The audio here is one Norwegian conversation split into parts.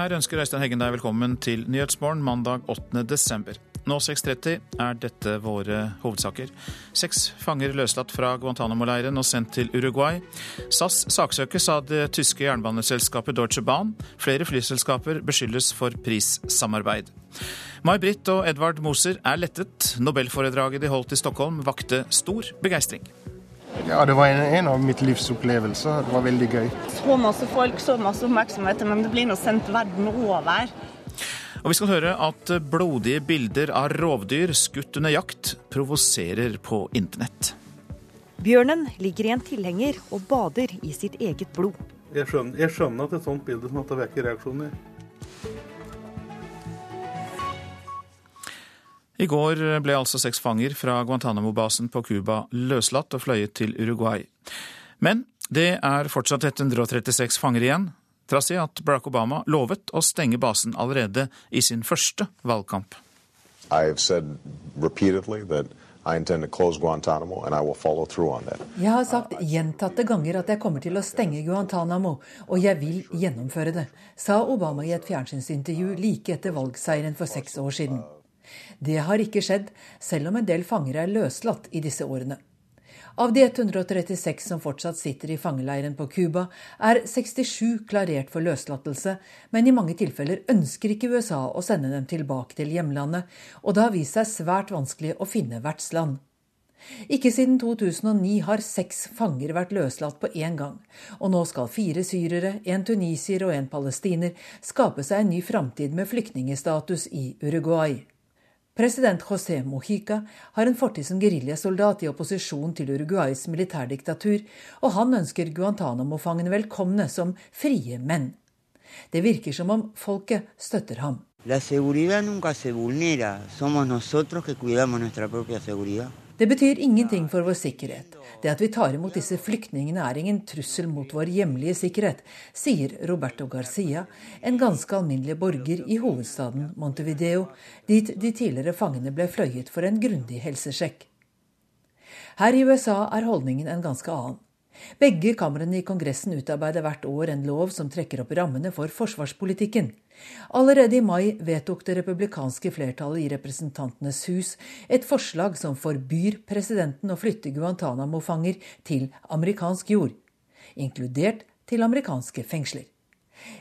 Her ønsker Øystein Heggen deg velkommen til Nyhetsmorgen mandag 8. desember. Nå 6.30 er dette våre hovedsaker. Seks fanger løslatt fra Guantánamo-leiren og sendt til Uruguay. SAS saksøkes av det tyske jernbaneselskapet Deutsche Bahn. Flere flyselskaper beskyldes for prissamarbeid. May-Britt og Edvard Moser er lettet. Nobelforedraget de holdt i Stockholm vakte stor begeistring. Ja, det var en, en, av mitt livs opplevelser. Det var veldig gøy. Så masse folk, så masse oppmerksomhet, men det blir nå sendt verden over. Og vi skal høre at blodige bilder av rovdyr skutt under jakt provoserer på internett. Bjørnen ligger i en tilhenger og bader i sitt eget blod. Jeg skjønner, jeg skjønner at et sånt bilde som dette vekker reaksjoner. I går ble altså seks fanger fra Guantánamo-basen på Cuba løslatt og fløyet til Uruguay. Men det er fortsatt 136 fanger igjen, trass i at Barack Obama lovet å stenge basen allerede i sin første valgkamp. Jeg har sagt gjentatte ganger at jeg kommer til å stenge Guantánamo, og jeg vil gjennomføre det, sa Obama i et fjernsynsintervju like etter valgseieren for seks år siden. Det har ikke skjedd, selv om en del fanger er løslatt i disse årene. Av de 136 som fortsatt sitter i fangeleiren på Cuba, er 67 klarert for løslatelse, men i mange tilfeller ønsker ikke USA å sende dem tilbake til hjemlandet, og det har vist seg svært vanskelig å finne vertsland. Ikke siden 2009 har seks fanger vært løslatt på én gang, og nå skal fire syrere, en tunisier og en palestiner skape seg en ny framtid med flyktningestatus i Uruguay. President José Mojica har en fortid som geriljasoldat i opposisjon til Uruguays militærdiktatur, og han ønsker Guantánamo-fangene velkomne som frie menn. Det virker som om folket støtter ham. La seguridad nunca se vulnera. Somos nosotros que cuidamos nuestra propia seguridad. Det betyr ingenting for vår sikkerhet. Det at vi tar imot disse flyktningene er ingen trussel mot vår hjemlige sikkerhet, sier Roberto Garcia, en ganske alminnelig borger i hovedstaden Montevideo, dit de tidligere fangene ble fløyet for en grundig helsesjekk. Her i USA er holdningen en ganske annen. Begge kamrene i Kongressen utarbeider hvert år en lov som trekker opp rammene for forsvarspolitikken. Allerede i mai vedtok det republikanske flertallet i Representantenes hus et forslag som forbyr presidenten å flytte Guantánamo-fanger til amerikansk jord, inkludert til amerikanske fengsler.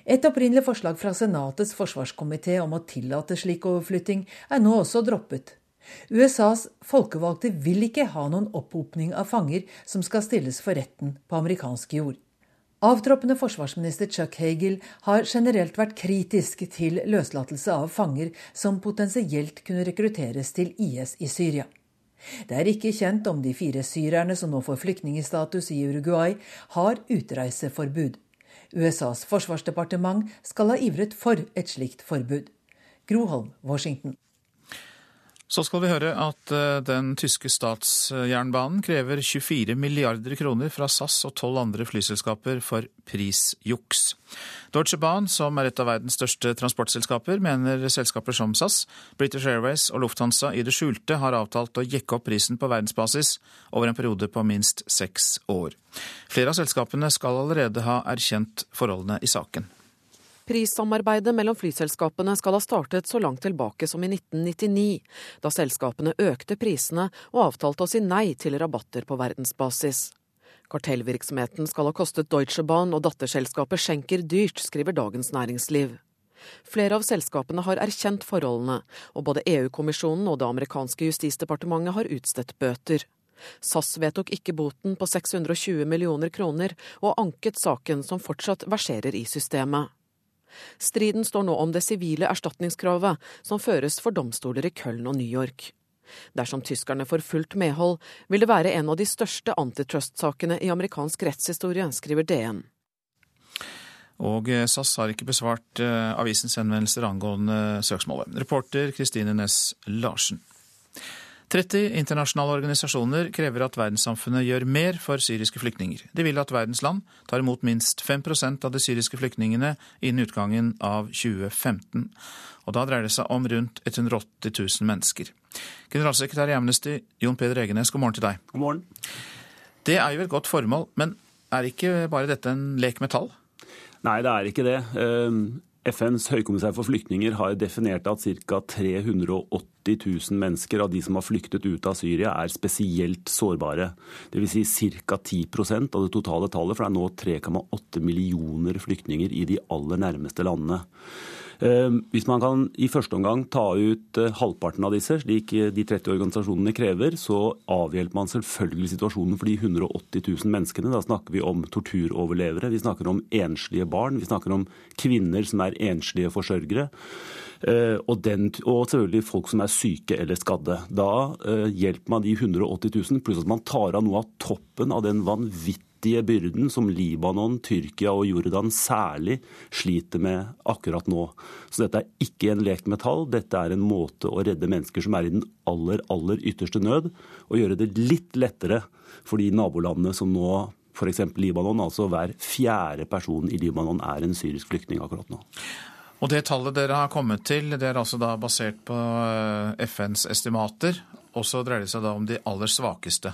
Et opprinnelig forslag fra Senatets forsvarskomité om å tillate slik overflytting er nå også droppet. USAs folkevalgte vil ikke ha noen opphopning av fanger som skal stilles for retten på amerikansk jord. Avtroppende forsvarsminister Chuck Hagel har generelt vært kritisk til løslatelse av fanger som potensielt kunne rekrutteres til IS i Syria. Det er ikke kjent om de fire syrerne som nå får flyktningstatus i Uruguay, har utreiseforbud. USAs forsvarsdepartement skal ha ivret for et slikt forbud. Groholm, Washington. Så skal vi høre at eh, den tyske statsjernbanen krever 24 milliarder kroner fra SAS og tolv andre flyselskaper for prisjuks. Deutsche Bahn, som er et av verdens største transportselskaper, mener selskaper som SAS, British Airways og Lufthansa i det skjulte har avtalt å jekke opp prisen på verdensbasis over en periode på minst seks år. Flere av selskapene skal allerede ha erkjent forholdene i saken. Prissamarbeidet mellom flyselskapene skal ha startet så langt tilbake som i 1999, da selskapene økte prisene og avtalte å si nei til rabatter på verdensbasis. Kartellvirksomheten skal ha kostet Deutsche Bahn og datterselskapet Schenker dyrt, skriver Dagens Næringsliv. Flere av selskapene har erkjent forholdene, og både EU-kommisjonen og det amerikanske justisdepartementet har utstedt bøter. SAS vedtok ikke boten på 620 millioner kroner, og anket saken som fortsatt verserer i systemet. Striden står nå om det sivile erstatningskravet som føres for domstoler i Köln og New York. Dersom tyskerne får fullt medhold, vil det være en av de største antitrust-sakene i amerikansk rettshistorie, skriver DN. Og eh, SAS har ikke besvart eh, avisens henvendelser angående søksmålet. Reporter Kristine Næss Larsen. 30 internasjonale organisasjoner krever at verdenssamfunnet gjør mer for syriske flyktninger. De vil at verdens land tar imot minst 5% av de syriske flyktningene innen utgangen av 2015. Og da dreier det seg om rundt 180 000 mennesker. Generalsekretær i Amnesty, Jon Peder Egenes, god morgen til deg. God morgen. Det er jo et godt formål, men er ikke bare dette en lek med tall? Nei, det er ikke det. Ehm, FNs høykommissær for flyktninger har definert at ca. 380 000 mennesker av de som har flyktet ut av Syria, er spesielt sårbare. Dvs. Si ca. 10 av det totale tallet, for det er nå 3,8 millioner flyktninger i de aller nærmeste landene. Ehm, hvis man kan i første omgang ta ut eh, halvparten av disse, slik eh, de 30 organisasjonene krever, så avhjelper man selvfølgelig situasjonen for de 180 000 menneskene. Da snakker vi om torturoverlevere, vi snakker om enslige barn, vi snakker om kvinner som er enslige forsørgere. Eh, og, den, og, selvfølgelig folk som er syke eller skadde. Da hjelper man de 180 000, pluss at man tar av noe av toppen av den vanvittige vanvittige byrden som Libanon, Tyrkia og Jordan særlig sliter med akkurat nå. Så dette er ikke en lek med tall, dette er en måte å redde mennesker som er i den aller, aller ytterste nød, og gjøre det litt lettere for de nabolandene som nå f.eks. Libanon, altså hver fjerde person i Libanon er en syrisk flyktning akkurat nå. Og Det tallet dere har kommet til, det er altså da basert på eh, FNs estimater. Og så dreier det seg da om de aller svakeste.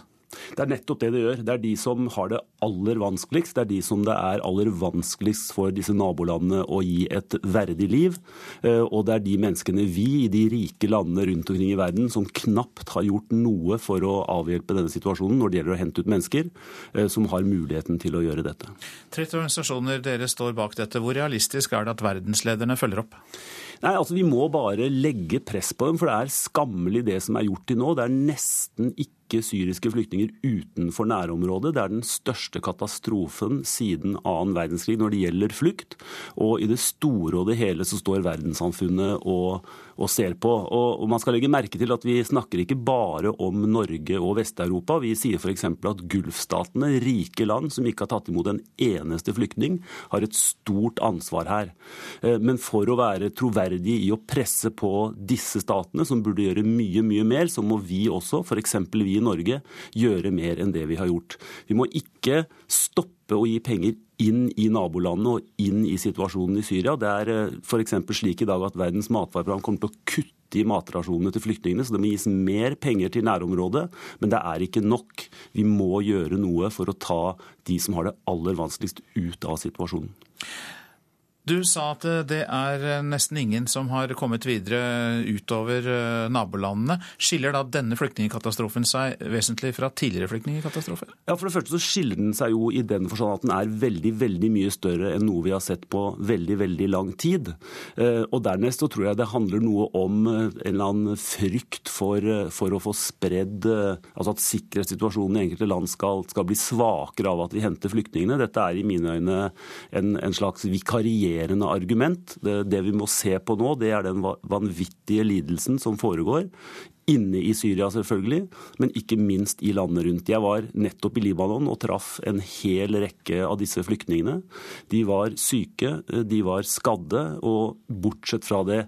Det er nettopp det det gjør. Det er de som har det aller vanskeligst. Det er de som det er aller vanskeligst for disse nabolandene å gi et verdig liv. Eh, og det er de menneskene vi i de rike landene rundt omkring i verden som knapt har gjort noe for å avhjelpe denne situasjonen når det gjelder å hente ut mennesker, eh, som har muligheten til å gjøre dette. 30 organisasjoner dere står bak dette. Hvor realistisk er det at verdenslederne følger opp? Nei, altså Vi må bare legge press på dem, for det er skammelig det som er gjort til nå. Det er nesten ikke syriske flyktninger utenfor nærområdet. Det er den største katastrofen siden annen verdenskrig når det gjelder flukt. Og i det store og det hele så står verdenssamfunnet og, og ser på. Og, og, man skal legge merke til at vi snakker ikke bare om Norge og Vest-Europa. Vi sier f.eks. at Gulfstatene, rike land som ikke har tatt imot en eneste flyktning, har et stort ansvar her. Eh, men for å være troverdige i å presse på disse statene, som burde gjøre mye, mye mer, så må vi også, f.eks. vi i Norge gjøre mer enn det vi har gjort. Vi må ikke stoppe å gi penger inn i nabolandene og inn i situasjonen i Syria. Det er eh, f.eks. slik i dag at Verdens matvareprogram kommer til å kutte i matrasjonene til flyktningene, så det må gis mer penger til nærområdet. Men det er ikke nok. Vi må gjøre noe for å ta de som har det aller vanskeligst ut av situasjonen. Du sa at eh, det er eh, nesten ingen som har kommet videre utover eh, nabolandene. Skiller da denne flyktningkatastrofen seg vesentlig fra tidligere flyktningkatastrofer? Ja, For det første så skiller den seg jo i den forstand at den er veldig veldig mye større enn noe vi har sett på veldig veldig lang tid. Og dernest så tror jeg det handler noe om en eller annen frykt for, for å få spredd Altså at sikkerhetssituasjonen i enkelte land skal, skal, bli svakere av at vi henter flyktningene. Dette er i mine øyne en, en slags vikariering dominerende argument. Det, det, vi må se på nå, det er den vanvittige lidelsen som foregår inne i Syria, selvfølgelig, men ikke minst i landet rundt. Jeg var nettopp i Libanon og traff en hel rekke av disse flyktningene. De var syke, de var skadde, og bortsett fra det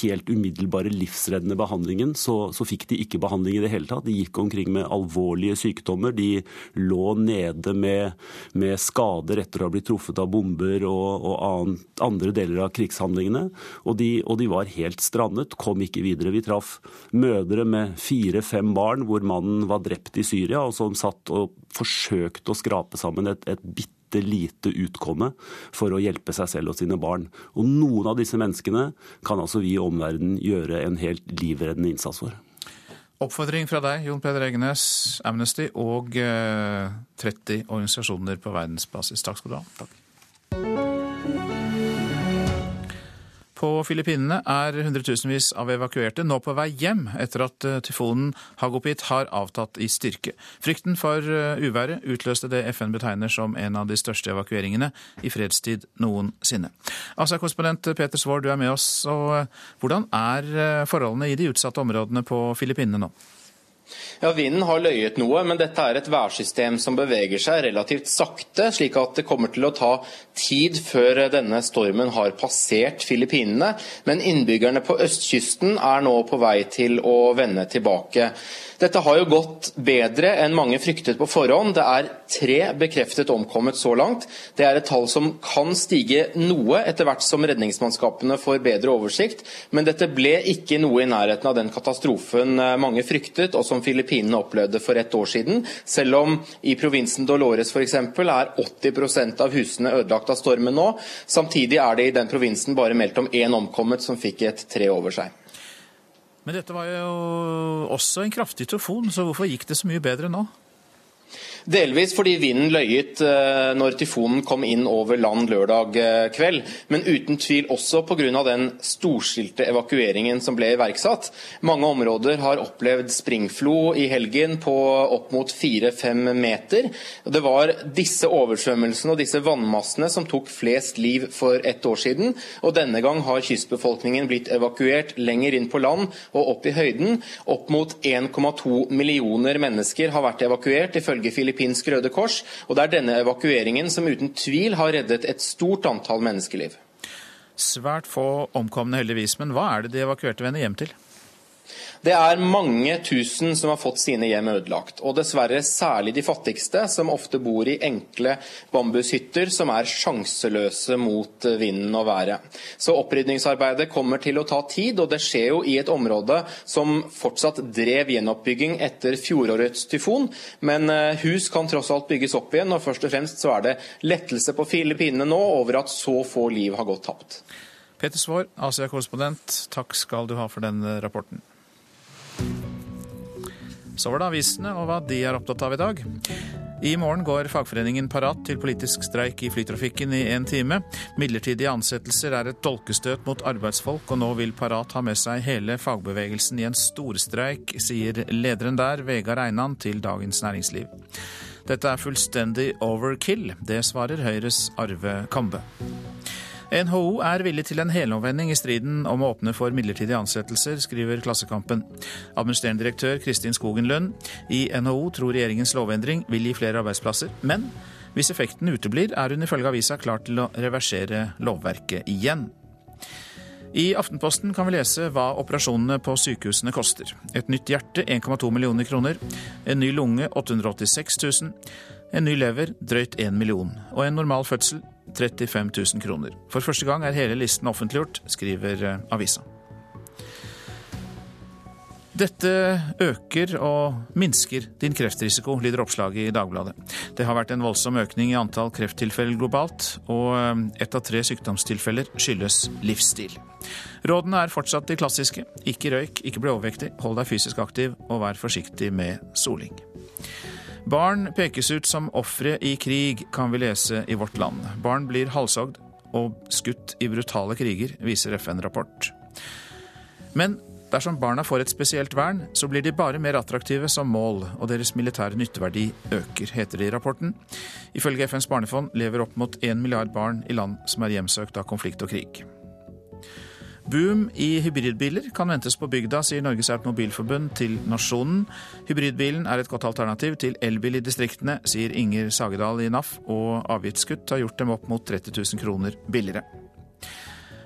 helt umiddelbare livsreddende behandlingen, så, så, fikk de ikke behandling i det hele tatt. De gikk omkring med alvorlige sykdommer. De lå nede med, med skader etter å ha blitt truffet av bomber og, og andre deler av krigshandlingene. Og de, og de, var helt strandet, kom ikke videre. Vi traff mødre med fire-fem barn hvor mannen var drept i Syria, og som satt og forsøkte å skrape sammen et, et bitte bitte lite utkomme for å hjelpe seg selv og sine barn. Og noen av disse menneskene kan altså vi i omverdenen gjøre en helt livreddende innsats for. Oppfordring fra deg, Jon Peder Egenes, Amnesty og 30 eh, organisasjoner på verdensbasis. Takk skal du ha. Takk. På Filippinene er hundretusenvis av evakuerte nå på vei hjem etter at eh, tyfonen Hagopit har avtatt i styrke. Frykten for eh, uværet utløste det FN betegner som en av de største evakueringene i fredstid noensinne. Asia-korrespondent Peter Svaar, du er med oss. Og eh, hvordan er forholdene i de utsatte områdene på Filippinene nå? Ja, Vinden har løyet noe, men dette er et værsystem som beveger seg relativt sakte, slik at det kommer til å ta tid før denne stormen har passert Filippinene. Men innbyggerne på østkysten er nå på vei til å vende tilbake. Dette har jo gått bedre enn mange fryktet på forhånd. Det er tre bekreftet omkommet så langt. Det er et tall som kan stige noe etter hvert som redningsmannskapene får bedre oversikt, men dette ble ikke noe i nærheten av den katastrofen mange fryktet, og som Filippinene opplevde for ett år siden, selv om i provinsen Dolores f.eks. er 80% av husene ødelagt av stormen nå. Samtidig er det i den provinsen bare meldt om én omkommet som fikk et tre over seg. Men dette var jo også en kraftig tofon, så hvorfor gikk det så mye bedre nå? Delvis fordi vinden løyet eh, når tyfonen kom inn over land lørdag eh, kveld, men uten tvil også pga. den storstilte evakueringen som ble iverksatt. Mange områder har opplevd springflo i helgen på opp mot 4-5 meter. Det var disse oversvømmelsene og disse vannmassene som tok flest liv for ett år siden, og denne gang har kystbefolkningen blitt evakuert lenger inn på land og opp i høyden. Opp mot 1,2 millioner mennesker har vært evakuert, ifølge Filippinene filippinsk Røde Kors, og det er denne evakueringen som uten tvil har reddet et stort antall menneskeliv. Svært få omkomne heldigvis, men hva er det de evakuerte vender hjem til? Det er mange tusen som har fått sine hjem ødelagt, og dessverre særlig de fattigste, som ofte bor i enkle bambushytter som er sjanseløse mot vinden og været. Så opprydningsarbeidet kommer til å ta tid, og det skjer jo i et område som fortsatt drev gjenoppbygging etter fjorårets tyfon. Men eh, hus kan tross alt bygges opp igjen, og først og fremst så er det lettelse på Filippinene nå over at så få liv har gått tapt. Peter Svaar, Asia-korrespondent, takk skal du ha for den rapporten. Så var det avisene og hva de er opptatt av i dag. I morgen går fagforeningen Parat til politisk streik i flytrafikken i en time. Midlertidige ansettelser er et dolkestøt mot arbeidsfolk, og nå vil Parat ha med seg hele fagbevegelsen i en storstreik, sier lederen der, Vegard Einan, til Dagens Næringsliv. Dette er fullstendig overkill. Det svarer Høyres Arve Kambe. NHO er villig til en helomvending i striden om å åpne for midlertidige ansettelser, skriver Klassekampen. Administrerende direktør Kristin Skogen Lund i NHO tror regjeringens lovendring vil gi flere arbeidsplasser, men hvis effekten uteblir, er hun ifølge avisa klar til å reversere lovverket igjen. I Aftenposten kan vi lese hva operasjonene på sykehusene koster. Et nytt hjerte 1,2 millioner kroner, en ny lunge 886 000, en ny lever drøyt 1 million, og en normal fødsel 35 000 kroner. For første gang er hele listen offentliggjort, skriver eh, avisa. Dette øker og minsker din kreftrisiko, lyder oppslaget i Dagbladet. Det har vært en voldsom økning i antall krefttilfeller globalt, og eh, ett av tre sykdomstilfeller skyldes livsstil. Rådene er fortsatt de klassiske. Ikke røyk, ikke bli overvektig, hold deg fysisk aktiv og vær forsiktig med soling. Barn pekes ut som ofre i krig, kan vi lese i Vårt Land. Barn blir halshogd og skutt i brutale kriger, viser FN-rapport. Men dersom barna får et spesielt vern, så blir de bare mer attraktive som mål, og deres militære nytteverdi øker, heter det i rapporten. Ifølge FNs barnefond lever opp mot én milliard barn i land som er hjemsøkt av konflikt og krig. Boom i hybridbiler kan ventes på bygda, sier Norges Automobilforbund til Nasjonen. Hybridbilen er et godt alternativ til elbil i distriktene, sier Inger Sagedal i NAF, og avgiftskutt har gjort dem opp mot 30 000 kroner billigere.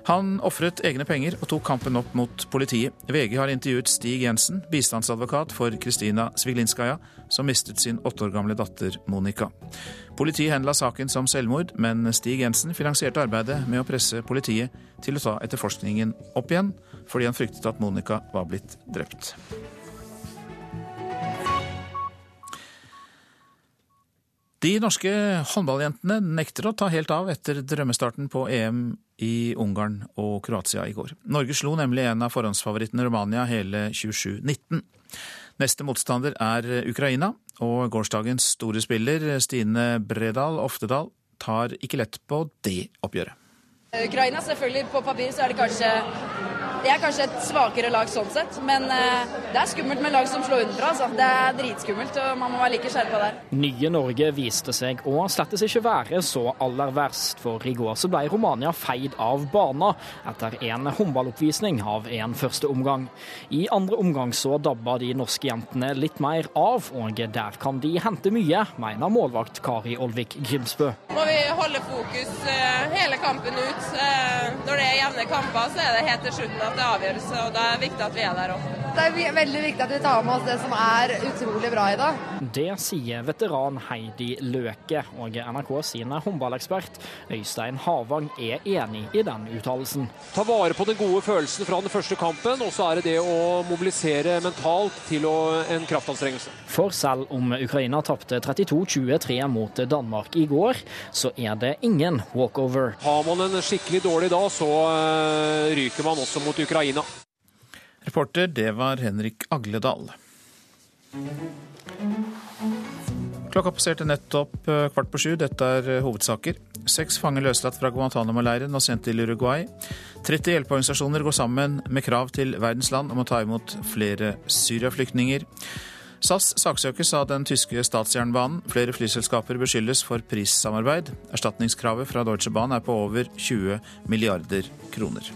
Han ofret egne penger og tok kampen opp mot politiet. VG har intervjuet Stig Jensen, bistandsadvokat for Kristina Sviglinskaja, som mistet sin åtte år gamle datter Monica. Politiet henla saken som selvmord, men Stig Jensen finansierte arbeidet med å presse politiet til å ta etterforskningen opp igjen, fordi han fryktet at Monica var blitt drept. De norske håndballjentene nekter å ta helt av etter drømmestarten på EM i Ungarn og Kroatia i går. Norge slo nemlig en av forhåndsfavorittene Romania hele 27-19. Neste motstander er Ukraina, og gårsdagens store spiller Stine Bredal Oftedal tar ikke lett på det oppgjøret. Ukraina, selvfølgelig, på papir så er det kanskje det er kanskje et svakere lag sånn sett, men eh, det er skummelt med lag som slår underfra. Altså. Det er dritskummelt, og man må være like skjerpa der. Nye Norge viste seg å slettes ikke være så aller verst, for i går så ble Romania feid av bana etter en håndballoppvisning av en første omgang. I andre omgang så dabba de norske jentene litt mer av, og der kan de hente mye, mener målvakt Kari Olvik Grimsbø. Må vi holde fokus eh, hele kampen ut. Eh, når det er jevne kamper, så er det helt til slutten at rette avgjørelse, og det er viktig at vi er der òg. Det er veldig viktig at vi tar med oss det som er utrolig bra i dag. Det sier veteran Heidi Løke, og NRK sine håndballekspert Øystein Havang er enig i den uttalelsen. Ta vare på den gode følelsen fra den første kampen, og så er det det å mobilisere mentalt til en kraftanstrengelse. For selv om Ukraina tapte 32-23 mot Danmark i går, så er det ingen walkover. Har man en skikkelig dårlig dag, så eh, ryker man også mot Ukraina. Reporter, det var Henrik Agledal. Klokka passerte nettopp eh, kvart på sju. Dette er eh, hovedsaker. Seks fanger løslatt fra Guantánamo-leiren og sendt til Uruguay. 30 hjelpeorganisasjoner går sammen med krav til verdens land om å ta imot flere Syria-flyktninger. SAS saksøkes av den tyske statsjernbanen. Flere flyselskaper beskyldes for prissamarbeid. Erstatningskravet fra Deutsche Bahn er på over 20 milliarder kroner.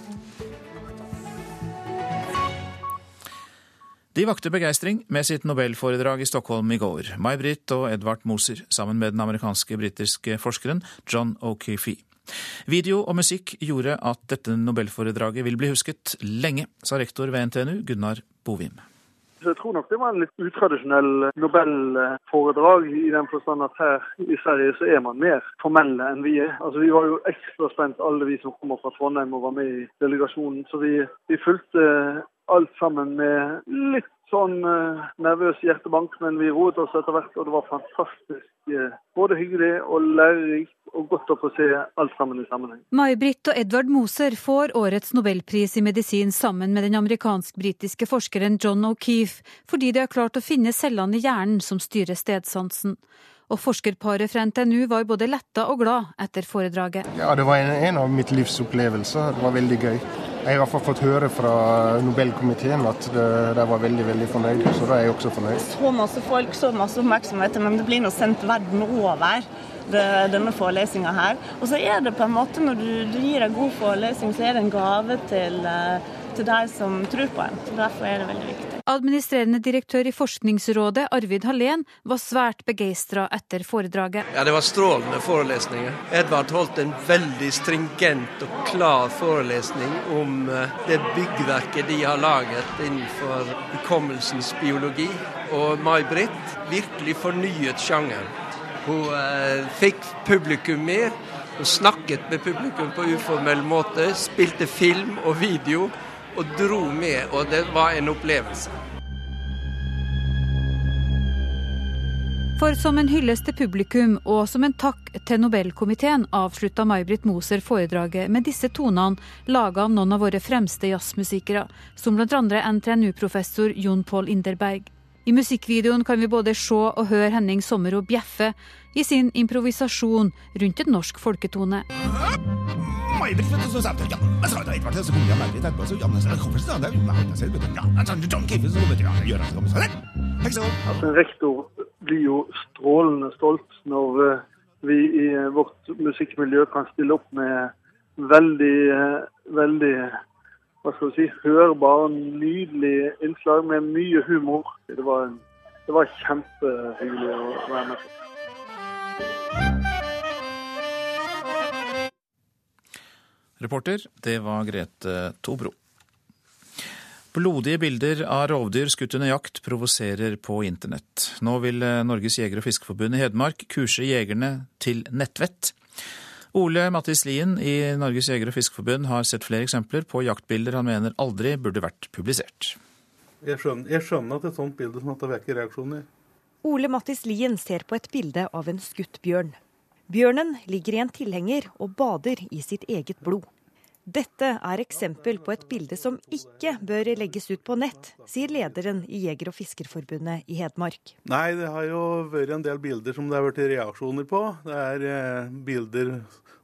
De vakte begeistring med sitt nobelforedrag i Stockholm i går. May-Britt og Edvard Moser, sammen med den amerikanske-britiske forskeren John O'Keefe. Video og musikk gjorde at dette nobelforedraget vil bli husket lenge, sa rektor ved NTNU, Gunnar Bovim. Jeg tror nok det var en litt utradisjonell nobelforedrag, i den forstand at her i Sverige så er man mer formelle enn vi er. Altså Vi var jo ekstra spent, alle vi som kommer fra Trondheim og var med i delegasjonen. Så vi, vi fulgte alt sammen med litt sånn uh, nervøs hjertebank, men vi roet oss etter hvert, og det var fantastisk uh, både hyggelig og lærerikt og godt å få se alt sammen i sammenheng. May-Britt og Edvard Moser får årets nobelpris i medisin sammen med den amerikansk-britiske forskeren John O'Keefe, fordi de har klart å finne cellene i hjernen som styrer stedsansen. Og forskerparet fra NTNU var både letta og glad etter foredraget. Ja, Det var en, en av mitt livs opplevelser. Det var veldig gøy. Jeg har i fått høre fra Nobelkomiteen at de var veldig veldig fornøyd, så da er jeg også fornøyd. Så masse folk, så masse oppmerksomhet, men det blir nå sendt verden over. Det, denne forelesninga her. Og så er det på en måte, når du, du gir en god forelesning, så er det en gave til, til deg som tror på en. Så Derfor er det veldig viktig. Administrerende direktør i Forskningsrådet, Arvid Hallén, var svært begeistra etter foredraget. Ja, Det var strålende forelesninger. Edvard holdt en veldig stringent og klar forelesning om det byggverket de har laget innenfor hukommelsens biologi. Og May-Britt virkelig fornyet sjangeren. Hun eh, fikk publikum med. Hun snakket med publikum på uformell måte, spilte film og video og dro med, og det var en opplevelse. For som en hyllest til publikum og som en takk til Nobelkomiteen avslutta May-Britt Moser foredraget med disse tonene laga av noen av våre fremste jazzmusikere, som bl.a. NTNU-professor Jon Paul Inderberg. I musikkvideoen kan vi både se og høre Henning Sommero bjeffe i sin improvisasjon rundt en norsk folketone. Altså, rektor blir jo strålende stolt når eh, vi i vårt musikkmiljø kan stille opp med veldig, eh, veldig hva skal vi si, hørbar, nydelig innslag med mye humor. Det var, var kjempehyggelig å være med på. Reporter, det var Grete Tobro. Blodige bilder av rovdyr skutt under jakt provoserer på internett. Nå vil Norges jeger- og fiskeforbund i Hedmark kurse jegerne til nettvett. Ole Mattis Lien i Norges jeger- og fiskeforbund har sett flere eksempler på jaktbilder han mener aldri burde vært publisert. Jeg skjønner, jeg skjønner at et sånt bilde som dette vekker reaksjoner. Ole Mattis Lien ser på et bilde av en skutt bjørn. Bjørnen ligger i en tilhenger og bader i sitt eget blod. Dette er eksempel på et bilde som ikke bør legges ut på nett, sier lederen i Jeger- og Fiskerforbundet i Hedmark. Nei, det har jo vært en del bilder som det har vært reaksjoner på. Det er eh, bilder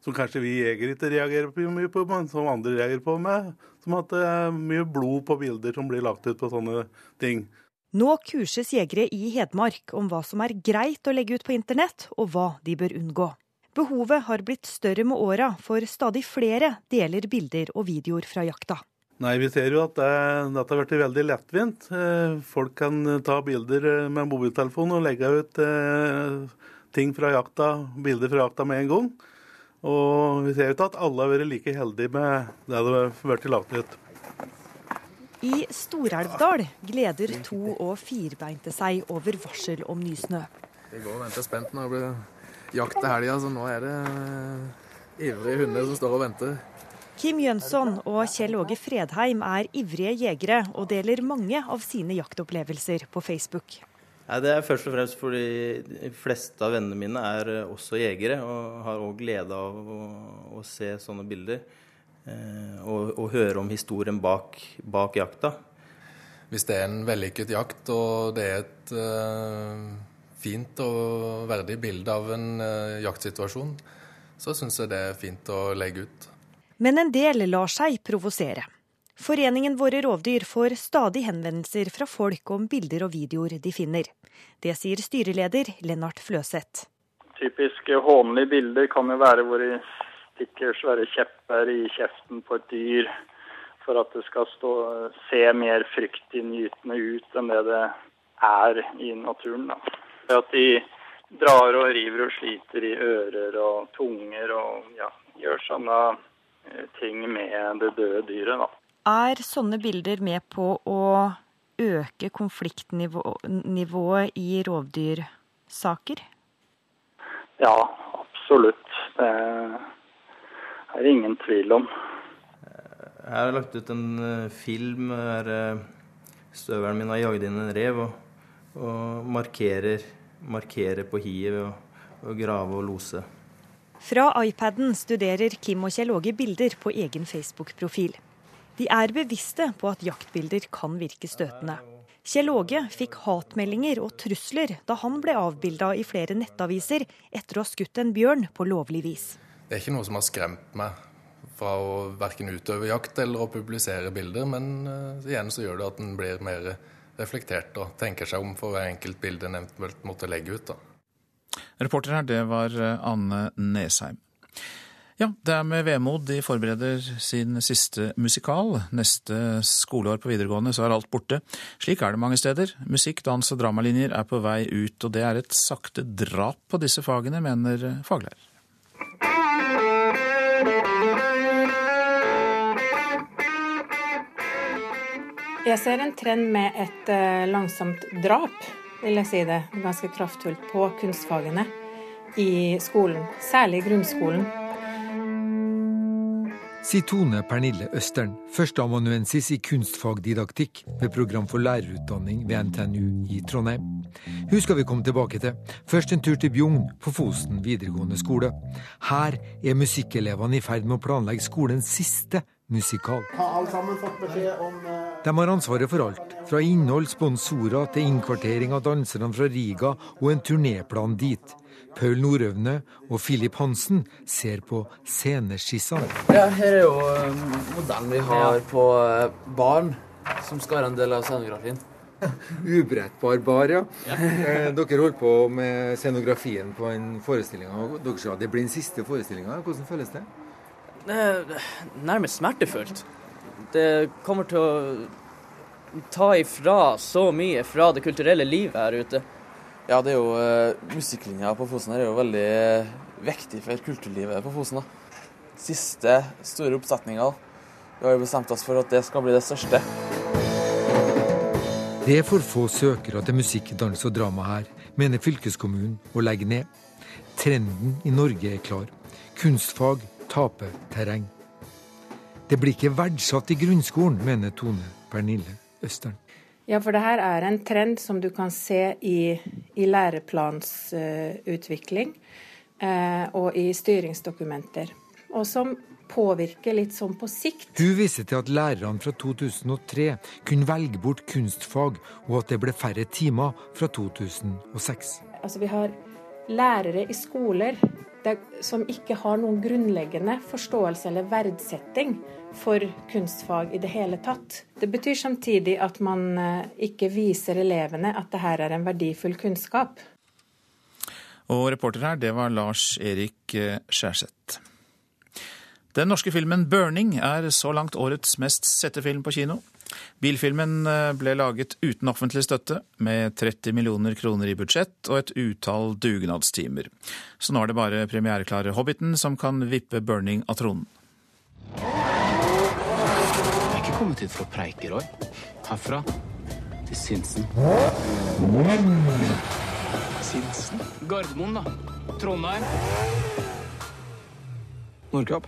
som kanskje vi jegere ikke reagerer på mye på, men som andre reagerer på med. Som at det er mye blod på bilder som blir lagt ut på sånne ting. Nå kurses jegere i Hedmark om hva som er greit å legge ut på internett, og hva de bør unngå. Behovet har blitt større med åra, for stadig flere deler bilder og videoer fra jakta. Nei, Vi ser jo at det, dette har blitt veldig lettvint. Folk kan ta bilder med mobiltelefon og legge ut ting fra jakta, bilder fra jakta med en gang. Og vi ser jo ikke at alle har vært like heldige med det det har blitt lagt ut. I Stor-Elvdal gleder to- og firbeinte seg over varsel om nysnø. Vi går og venter spent når det blir jakt til helga, så nå er det eh, ivrige hunder som står og venter. Kim Jønsson og Kjell Åge Fredheim er ivrige jegere og deler mange av sine jaktopplevelser på Facebook. Nei, det er først og fremst fordi de fleste av vennene mine er eh, også jegere, og har òg glede av å, å, se sånne bilder. Eh, og, og, høre om historien bak, bak, jakta. Hvis det er en vellykket jakt, og det er et uh, fint og verdig bilde av en uh, jaktsituasjon, så syns jeg det er fint å legge ut. Men en del lar seg provosere. Foreningen Våre rovdyr får stadig henvendelser fra folk om bilder og videoer de finner. Det sier styreleder Lennart Fløseth. Typiske hånlige bilder kan jo være hvor de stikker svære kjepper i kjeften på et dyr for at det skal stå, se mer fryktinngytende ut enn det det er i naturen. Da. At de drar og river og sliter i ører og tunger og ja, gjør sånne eh, ting med det døde dyret. da. Er sånne bilder med på å øke konfliktnivået i rovdyrsaker? Ja, absolutt. Det er det ingen tvil om. Jeg har lagt ut en eh, film der eh, støvelen min har jagd inn en rev, og, og markerer, markerer på hiet ved å, å grave og lose. Fra iPaden studerer Kim og Kjell Åge bilder på egen Facebook-profil. De er bevisste på at jaktbilder kan virke støtende. Kjell Åge fikk hatmeldinger og trusler da han ble avbilda i flere nettaviser etter å ha skutt en bjørn på lovlig vis. Det er ikke noe som har skremt meg fra å verken utøve jakt eller å publisere bilder, men uh, igjen så gjør det at en blir mer reflektert og tenker seg om for hver enkelt bilde en eventuelt måtte legge ut. da. Reporter her, det var eh, Anne Nesheim. Ja, det er med vemod de forbereder sin siste musikal. Neste skoleår på videregående så er alt borte. Slik er det mange steder. Musikk, dans og dramalinjer er på vei ut, og det er et sakte drap på disse fagene, mener faglærer. Jeg ser en trend med et uh, langsomt drap, vil jeg si det, ganske kraftfullt, på kunstfagene i skolen. Særlig grunnskolen. Sier Tone Pernille Østern, førsteamanuensis i kunstfagdidaktikk ved program for lærerutdanning ved NTNU i Trondheim. Hun skal vi komme tilbake til. Først en tur til Bjugn på Fosen videregående skole. Her er musikkelevene i ferd med å planlegge skolens siste musikal. De har ansvaret for alt, fra innhold, sponsorer til innkvartering av danserne fra Riga og en turnéplan dit. Paul Nordøvne og Philip Hansen ser på sceneskissene. Ja, her er jo eh, modellen vi har på eh, barn, som skal være en del av scenografien. Ubrettbar bar, ja. ja. dere holder på med scenografien på en forestilling. Dere sa det blir den siste forestillinga. Hvordan føles det? Nærmest smertefullt. Det kommer til å ta ifra så mye fra det kulturelle livet her ute. Ja, det er jo uh, musikklinja på Fosen her er jo veldig viktig for kulturlivet på Fosen. da. Siste store oppsetninga. Vi har jo bestemt oss for at det skal bli det største. Det er for få søkere til musikk, dans og drama her, mener fylkeskommunen å legge ned. Trenden i Norge er klar. Kunstfag taper terreng. Det blir ikke verdsatt i grunnskolen, mener Tone Pernille Østern. Ja, for det her er en trend som du kan se i, i læreplansutvikling uh, og i styringsdokumenter. Og som påvirker litt sånn på sikt. Hun viser til at lærerne fra 2003 kunne velge bort kunstfag, og at det ble færre timer fra 2006. Altså, vi har lærere i skoler der, som ikke har noen grunnleggende forståelse eller verdsetting for kunstfag i det hele tatt. Det betyr samtidig at man eh, ikke viser elevene at det her er en verdifull kunnskap. Og reporter her, det var Lars Erik eh, Skjærseth. Den norske filmen 'Burning' er så langt årets mest sette film på kino. Bilfilmen eh, ble laget uten offentlig støtte, med 30 millioner kroner i budsjett og et utall dugnadstimer. Så nå er det bare premiereklare Hobbiten som kan vippe Burning av tronen. Kommet hit for å preike, Roy. Herfra til Sinsen. Sinsen? Gardermoen, da. Trondheim. Nordkapp.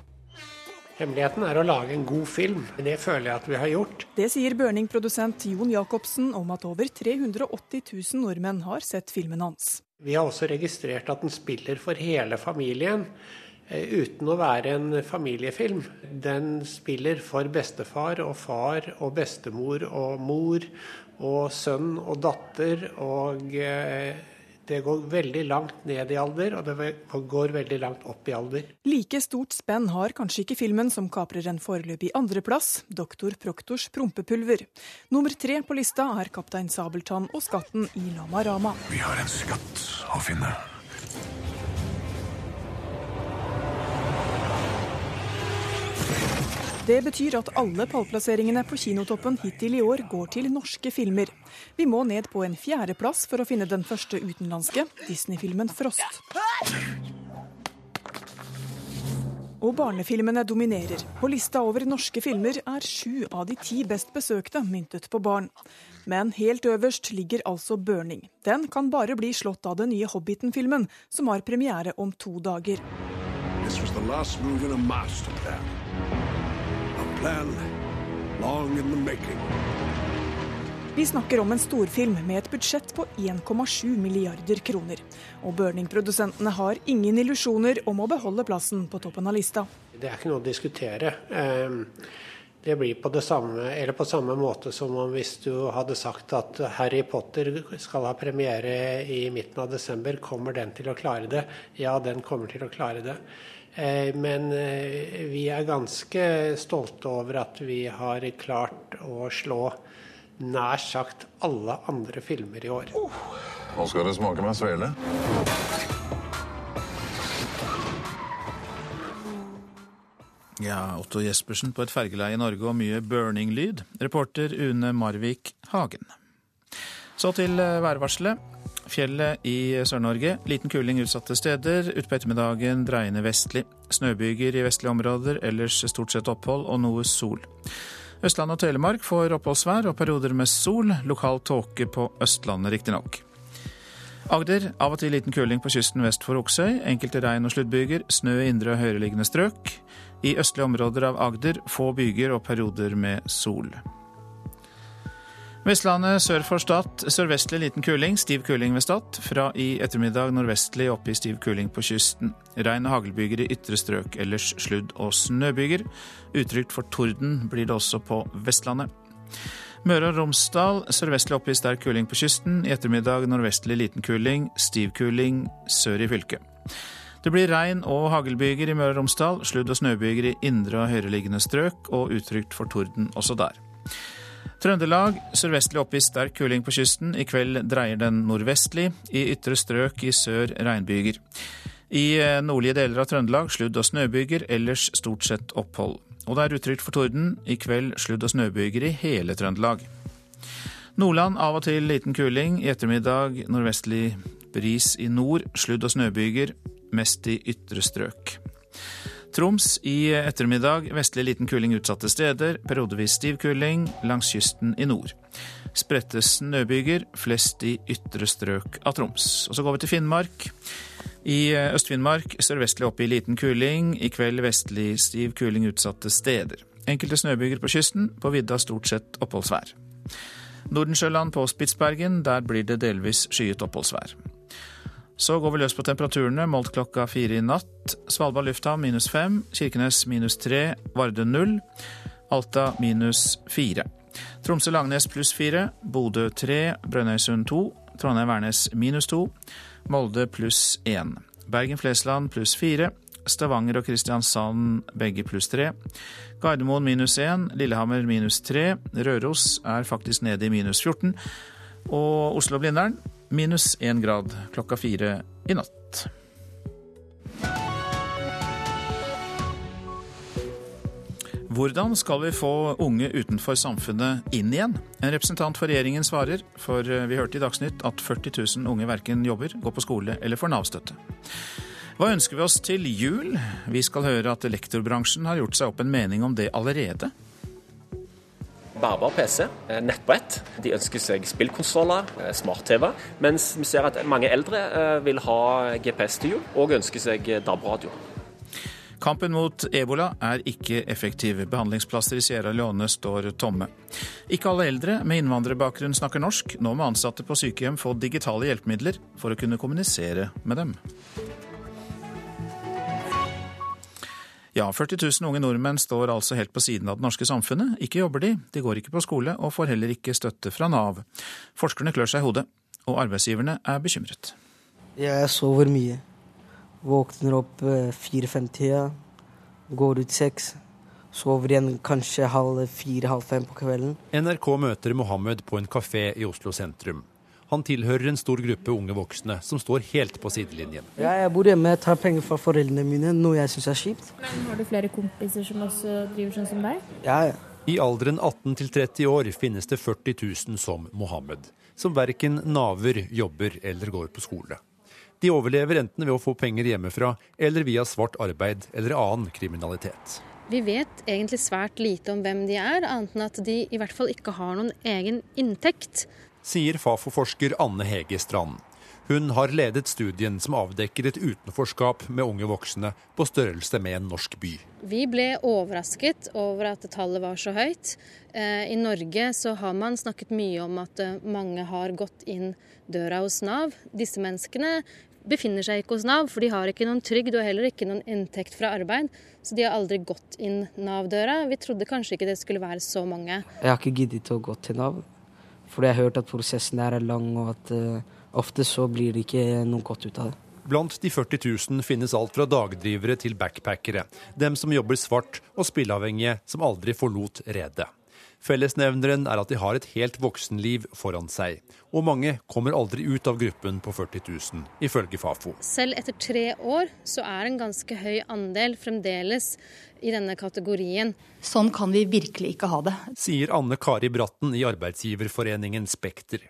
Hemmeligheten er å lage en god film. Det føler jeg at vi har gjort. Det sier Børning-produsent Jon Jacobsen om at over 380 000 nordmenn har sett filmen hans. Vi har også registrert at den spiller for hele familien. Eh, uten å være en familiefilm. Den spiller for bestefar og far og bestemor og mor og sønn og datter. Og eh, det går veldig langt ned i alder, og det går veldig langt opp i alder. Like stort spenn har kanskje ikke filmen som kaprer en foreløpig andreplass, 'Doktor Proktors prompepulver'. Nummer tre på lista er 'Kaptein Sabeltann og skatten i Lama Rama'. Vi har en skatt å finne. Det betyr at alle pallplasseringene på kinotoppen hittil i år går til norske filmer. Vi må ned på en fjerdeplass for å finne den første utenlandske, Disney-filmen 'Frost'. Og barnefilmene dominerer. På lista over norske filmer er sju av de ti best besøkte myntet på barn. Men helt øverst ligger altså 'Burning'. Den kan bare bli slått av den nye Hobbiten-filmen, som har premiere om to dager. This was the last move in a master plan. Long in the making. Vi snakker om en storfilm med et budsjett på 1,7 milliarder kroner. Og Burning-produsentene har ingen illusjoner om å beholde plassen på toppen av lista. Det er ikke noe å diskutere. Ehm, Det blir på, det samme, eller på samme måte som om hvis du hadde sagt at Harry Potter skal ha premiere i midten av desember, kommer den til å klare det? Ja, den kommer til å klare det. Eh, Men eh, vi er ganske stolte over at vi har klart å slå nær sagt alle andre filmer i år. Nå skal det smake meg svele. Ja, Otto Jespersen på et fergeleie i Norge og mye burning-lyd. Reporter Une Marvik Hagen. Så til eh, værvarselet. Fjellet i Sør-Norge. Liten kuling utsatte steder. Utpå ettermiddagen dreiende vestlig. Snøbyger i vestlige områder, ellers stort sett opphold og noe sol. Østland og Telemark får oppholdsvær og perioder med sol. Lokal tåke på Østlandet, riktignok. Agder av og til liten kuling på kysten vest for Oksøy. Enkelte regn- og sluddbyger. Snø i indre og høyereliggende strøk. I østlige områder av Agder få byger og perioder med sol. Vestlandet sør for Stad sørvestlig liten kuling, stiv kuling ved Stad. Fra i ettermiddag nordvestlig opp i stiv kuling på kysten. Regn og haglbyger i ytre strøk, ellers sludd- og snøbyger. Utrygt for torden blir det også på Vestlandet. Møre og Romsdal sørvestlig opp i sterk kuling på kysten. I ettermiddag nordvestlig liten kuling, stiv kuling sør i fylket. Det blir regn og haglbyger i Møre og Romsdal, sludd- og snøbyger i indre og høyereliggende strøk, og utrygt for torden også der. Trøndelag sørvestlig opp i sterk kuling på kysten. I kveld dreier den nordvestlig. I ytre strøk i sør regnbyger. I eh, nordlige deler av Trøndelag sludd- og snøbyger, ellers stort sett opphold. Og det er utrygt for torden. I kveld sludd- og snøbyger i hele Trøndelag. Nordland av og til liten kuling. I ettermiddag nordvestlig bris i nord. Sludd- og snøbyger, mest i ytre strøk. Troms i ettermiddag vestlig liten kuling utsatte steder. Periodevis stiv kuling langs kysten i nord. Spredte snøbyger, flest i ytre strøk av Troms. Og så går vi til Finnmark. I Øst-Finnmark sørvestlig opp i liten kuling. I kveld vestlig stiv kuling utsatte steder. Enkelte snøbyger på kysten. På vidda stort sett oppholdsvær. Nordensjøland på Spitsbergen, der blir det delvis skyet oppholdsvær. Så går vi løs på temperaturene, målt klokka fire i natt. Svalbard lufthavn minus fem, Kirkenes minus tre, Vardø null, Alta minus fire. Tromsø-Langnes pluss fire, Bodø tre, Brønnøysund to, Trondheim-Værnes minus to, Molde pluss én. Bergen-Flesland pluss fire, Stavanger og Kristiansand begge pluss tre. Gardermoen minus én, Lillehammer minus tre, Røros er faktisk nede i minus 14. Og Oslo-Blindern minus én grad klokka fire i natt. Hvordan skal vi få unge utenfor samfunnet inn igjen? En representant for regjeringen svarer, for vi hørte i Dagsnytt at 40 000 unge verken jobber, går på skole eller får Nav-støtte. Hva ønsker vi oss til jul? Vi skal høre at lektorbransjen har gjort seg opp en mening om det allerede. Bærbar PC, eh, nettbrett. De ønsker seg spillkonsoller, eh, smart-TV. Mens vi ser at mange eldre eh, vil ha GPS-styr og ønsker seg DAB-radio. Kampen mot ebola er ikke effektiv. Behandlingsplasser i Sierra Leone står tomme. Ikke alle eldre med innvandrerbakgrunn snakker norsk. Nå må ansatte på sykehjem få digitale hjelpemidler for å kunne kommunisere med dem. Ja, 40 000 unge nordmenn står altså helt på siden av det norske samfunnet. Ikke jobber de, de går ikke på skole og får heller ikke støtte fra Nav. Forskerne klør seg i hodet, og arbeidsgiverne er bekymret. Jeg sover mye. Våkner opp eh, fire-fem-tida, går ut seks. Sover igjen kanskje halv fire-halv fem på kvelden. NRK møter Mohammed på en kafé i Oslo sentrum. Han tilhører en stor gruppe unge voksne som står helt på sidelinjen. Ja, jeg bor hjemme, jeg tar penger fra foreldrene mine, noe jeg syns er kjipt. Men Har du flere kompiser som også driver sånn som deg? Ja, ja. I alderen 18 til 30 år finnes det 40 000 som Mohammed, som verken naver, jobber eller går på skole. De overlever enten ved å få penger hjemmefra eller via svart arbeid eller annen kriminalitet. Vi vet egentlig svært lite om hvem de er, annet enn at de i hvert fall ikke har noen egen inntekt sier Fafo-forsker Anne Hege Strand. Hun har ledet studien som avdekker et utenforskap med unge voksne på størrelse med en norsk by. Vi ble overrasket over at tallet var så høyt. Eh, I Norge så har man snakket mye om at eh, mange har gått inn døra hos Nav. Disse menneskene befinner seg ikke hos Nav, for de har ikke noen trygd og heller ikke noen inntekt fra arbeid. Så de har aldri gått inn Nav-døra. Vi trodde kanskje ikke det skulle være så mange. Jeg har ikke giddet å gå til Nav. Fordi jeg har hørt at prosessen der er lang, og at uh, ofte så blir det ikke noe godt ut av det. Blant de 40 000 finnes alt fra dagdrivere til backpackere. Dem som jobber svart, og spilleavhengige som aldri forlot redet. Fellesnevneren er at de har et helt voksenliv foran seg. Og mange kommer aldri ut av gruppen på 40 000, ifølge Fafo. Selv etter tre år så er en ganske høy andel fremdeles i denne kategorien. Sånn kan vi virkelig ikke ha det. Sier Anne Kari Bratten i arbeidsgiverforeningen Spekter.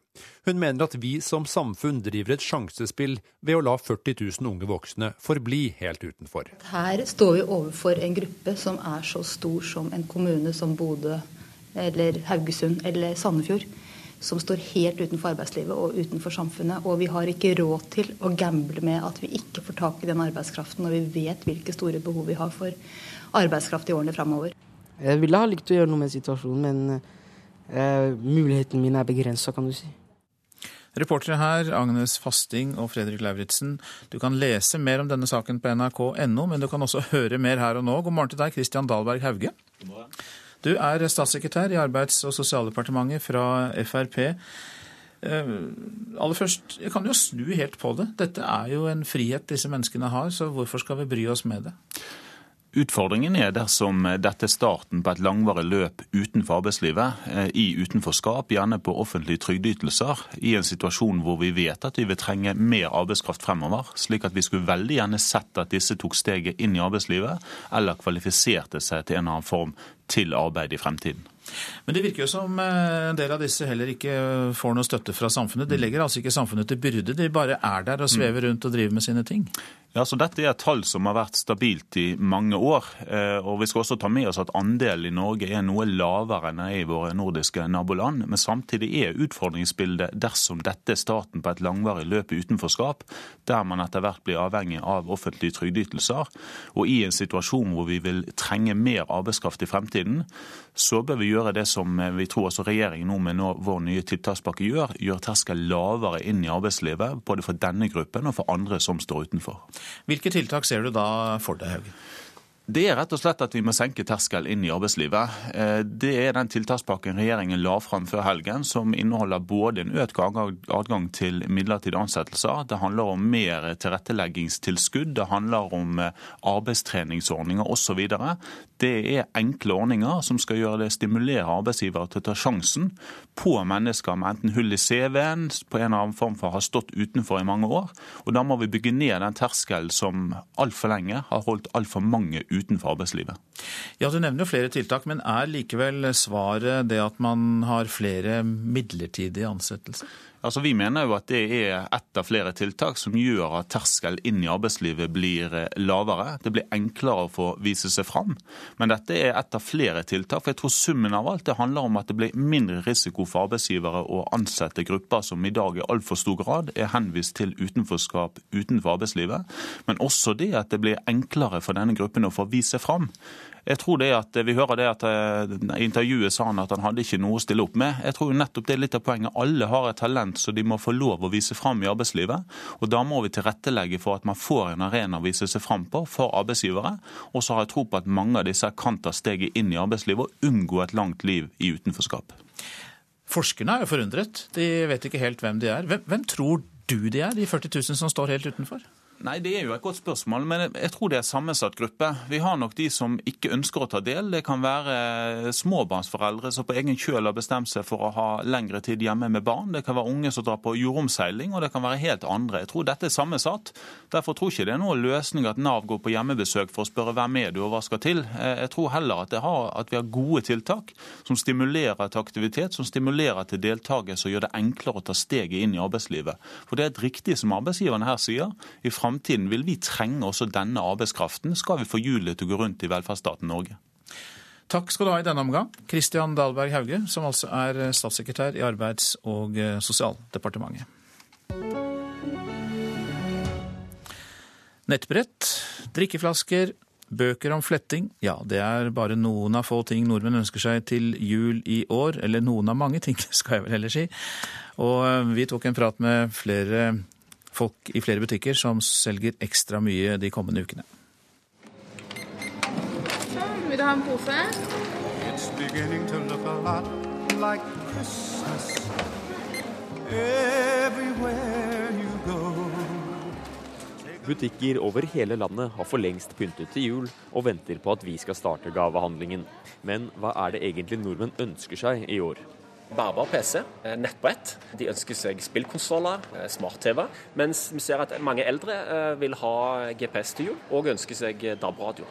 Hun mener at vi som samfunn driver et sjansespill ved å la 40 000 unge voksne forbli helt utenfor. Her står vi overfor en gruppe som er så stor som en kommune som Bodø eller Haugesund eller Sandefjord som står helt utenfor arbeidslivet og utenfor samfunnet. Og vi har ikke råd til å gamble med at vi ikke får tak i den arbeidskraften når vi vet hvilke store behov vi har for arbeidskraft i årene framover. Jeg ville ha likt å gjøre noe med situasjonen, men eh, muligheten min er begrensa, kan du si. Reportere her Agnes Fasting og Fredrik Lauritzen. Du kan lese mer om denne saken på nrk.no, men du kan også høre mer her og nå. God morgen til deg, Christian Dahlberg Hauge. God morgen. Du er statssekretær i Arbeids- og sosialdepartementet fra Frp. Eh, aller først, jeg kan jo snu helt på det. Dette er jo en frihet disse menneskene har, så hvorfor skal vi bry oss med det? Utfordringen er dersom dette er starten på et langvarig løp utenfor arbeidslivet, eh, i utenforskap, gjerne på offentlige trygdeytelser, i en situasjon hvor vi vet at vi vil trenge mer arbeidskraft fremover. Slik at vi skulle veldig gjerne sett at disse tok steget inn i arbeidslivet, eller kvalifiserte seg til en eller annen form til arbeid i fremtiden. Men det virker jo som eh, en del av disse heller ikke får noe støtte fra samfunnet. De legger altså ikke samfunnet til byrde, de bare er der og svever rundt og driver med sine ting. Ja, så Dette er et tall som har vært stabilt i mange år. Eh, og Vi skal også ta med oss at andelen i Norge er noe lavere enn i våre nordiske naboland. Men samtidig er utfordringsbildet dersom dette er starten på et langvarig løp i utenforskap, der man etter hvert blir avhengig av offentlige trygdeytelser, og i en situasjon hvor vi vil trenge mer arbeidskraft i fremtiden, så bør vi gjøre det som vi tror også regjeringen nå med vår nye tiltakspakke gjør, gjør terskel lavere inn i arbeidslivet, både for denne gruppen og for andre som står utenfor. Hvilke tiltak ser du da for deg, Haugen? Det er rett og slett at vi må senke terskel inn i arbeidslivet. Eh, det er den tiltakspakken regjeringen la fram før helgen, som inneholder både en økt adgang til midlertidige ansettelser, det handler om mer tilretteleggingstilskudd, det handler om eh, arbeidstreningsordninger osv. Det er enkle ordninger som skal gjøre det stimulere arbeidsgivere til å ta sjansen på mennesker med enten hull i CV-en, på en eller annen form for har stått utenfor i mange år. Og da må vi bygge ned den terskelen som altfor lenge har holdt altfor mange utenfor arbeidslivet. Ja, Du nevner jo flere tiltak, men er likevel svaret det at man har flere midlertidige ansettelser? Altså, Vi mener jo at det er ett av flere tiltak som gjør at terskel inn i arbeidslivet blir eh, lavere. Det blir enklere å få vise seg fram. Men dette er ett av flere tiltak. for jeg tror Summen av alt det handler om at det blir mindre risiko for arbeidsgivere å ansette grupper som i dag i altfor stor grad er henvist til utenforskap utenfor arbeidslivet. Men også det at det blir enklere for denne gruppen å få vise fram. Jeg tror det at Vi hører det at eh, i intervjuet sa han at han hadde ikke noe å stille opp med. Jeg tror nettopp det er litt av poenget. Alle har et talent så de må få lov å vise fram i arbeidslivet. Og Da må vi tilrettelegge for at man får en arena å vise seg fram på for arbeidsgivere. Og så har jeg tro på at mange av disse kan ta steget inn i arbeidslivet og unngå et langt liv i utenforskap. Forskerne er jo forundret. De vet ikke helt hvem de er. Hvem, hvem tror du de er, de 40 000 som står helt utenfor? Nei, Det er jo et godt spørsmål, men jeg tror det er sammensatt gruppe. Vi har nok de som ikke ønsker å ta del. Det kan være småbarnsforeldre som på egen kjøl har bestemt seg for å ha lengre tid hjemme med barn. Det kan være unge som drar på jordomseiling, og det kan være helt andre. Jeg tror dette er sammensatt. Derfor tror ikke det er noen løsning at Nav går på hjemmebesøk for å spørre hvem er du og hva skal til. Jeg tror heller at, har, at vi har gode tiltak som stimulerer til aktivitet, som stimulerer til deltakelse og gjør det enklere å ta steget inn i arbeidslivet. For det er et riktig som arbeidsgiverne her sier. i framtiden vil vi trenge også denne arbeidskraften, skal vi få hjulet til å gå rundt i velferdsstaten Norge. Takk skal du ha i denne omgang, Kristian Dahlberg Hauge, som altså er statssekretær i Arbeids- og sosialdepartementet. Nettbrett, drikkeflasker, bøker om fletting. Ja, det er bare noen av få ting nordmenn ønsker seg til jul i år. Eller noen av mange ting, skal jeg vel heller si. Og vi tok en prat med flere folk i flere butikker som selger ekstra mye de kommende ukene. Sånn, vil du ha en pose? Like Butikker over hele landet har for lengst pyntet til jul og venter på at vi skal starte gavehandlingen. Men hva er det egentlig nordmenn ønsker seg i år? Bærbar PC, eh, nettbrett. De ønsker seg spillkonsoller, eh, smart-TV. Mens vi ser at mange eldre eh, vil ha GPS til jul, og ønsker seg DAB-radio.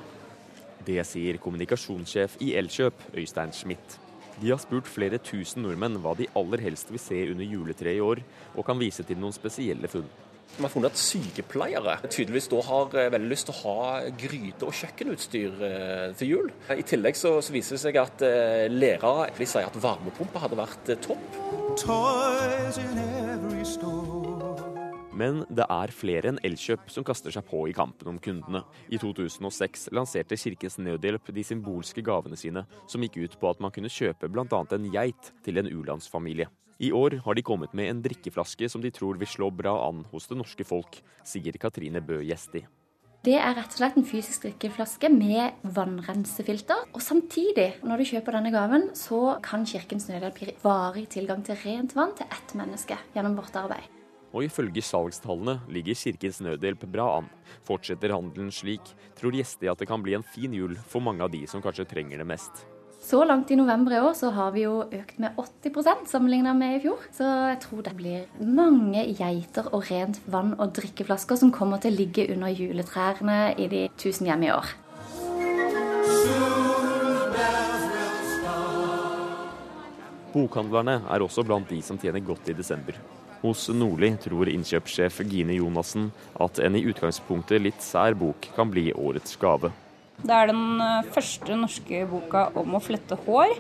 Det sier kommunikasjonssjef i Elkjøp, Øystein Schmidt. De har spurt flere tusen nordmenn hva de aller helst vil se under juletreet i år, og kan vise til noen spesielle funn. Vi har funnet at sykepleiere tydeligvis da har eh, veldig lyst til å ha gryte og kjøkkenutstyr eh, til jul. I tillegg så, så viser det seg at eh, lærere de sier at varmepumpe hadde vært topp. Men det er flere enn Elkjøp som kaster seg på i kampen om kundene. I 2006 lanserte Kirkens Nødhjelp de symbolske gavene sine, som gikk ut på at man kunne kjøpe bl.a. en geit til en u-landsfamilie. I år har de kommet med en drikkeflaske som de tror vil slå bra an hos det norske folk, sier Katrine Bø Gjesti. Det er rett og slett en fysisk drikkeflaske med vannrensefilter. Og samtidig, når du kjøper denne gaven, så kan Kirkens Nødhjelp gi varig tilgang til rent vann til ett menneske gjennom vårt arbeid. Og ifølge salgstallene ligger Kirkens Nødhjelp bra an. Fortsetter handelen slik, tror Gjesti at det kan bli en fin jul for mange av de som kanskje trenger det mest. Så langt i november i år så har vi jo økt med 80% sammenligna med i fjor. Så jeg tror det blir mange geiter og rent vann og drikkeflasker som kommer til å ligge under juletrærne i de tusen hjem i år. Bokhandlerne er også blant de som tjener godt i desember. Hos Nordli tror innkjøpssjef Gine Jonassen at en i utgangspunktet litt sær bok kan bli årets gave. Det er den eh, første norske boka om å flette hår,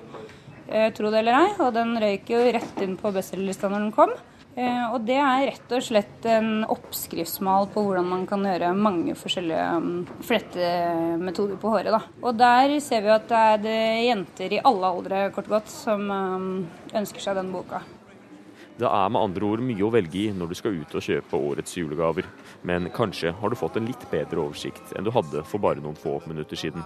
eh, tro det eller ei. Og den røyk jo rett inn på bestselgerlista når den kom. Eh, og det er rett og slett en oppskriftsmal på hvordan man kan gjøre mange forskjellige mm, flettemetoder på håret. Da. Og der ser vi at det er det jenter i alle aldre kort og godt som ønsker seg den boka. Det er med andre ord mye å velge i når du skal ut og kjøpe årets julegaver. Men kanskje har du fått en litt bedre oversikt enn du hadde for bare noen få minutter siden.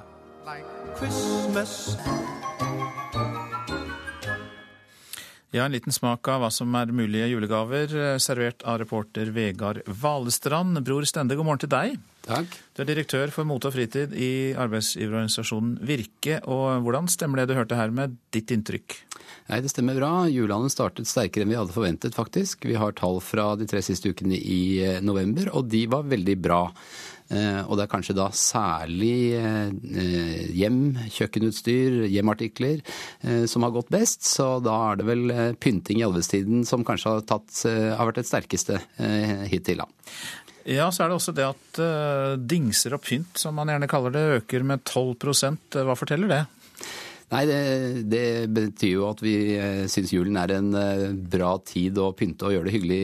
Ja, En liten smak av hva som er mulige julegaver, eh, servert av reporter Vegard Valestrand. Bror Stende, god morgen til deg. Takk. Du er direktør for mote og fritid i arbeidsgiverorganisasjonen Virke. og Hvordan stemmer det du hørte her med ditt inntrykk? Nei, Det stemmer bra. Julehandelen startet sterkere enn vi hadde forventet, faktisk. Vi har tall fra de tre siste ukene i eh, november, og de var veldig bra. Eh, og det er kanskje da særlig eh, hjem, kjøkkenutstyr, hjemartikler som har gått best. Så da er det vel pynting i alvestiden som kanskje har, tatt, har vært det sterkeste hittil. da. Ja, så er det også det at uh, dingser og pynt, som man gjerne kaller det, øker med 12% Hva forteller det? Nei, det, det, betyr jo at vi eh, syns julen er en eh, bra tid å pynte og gjøre det hyggelig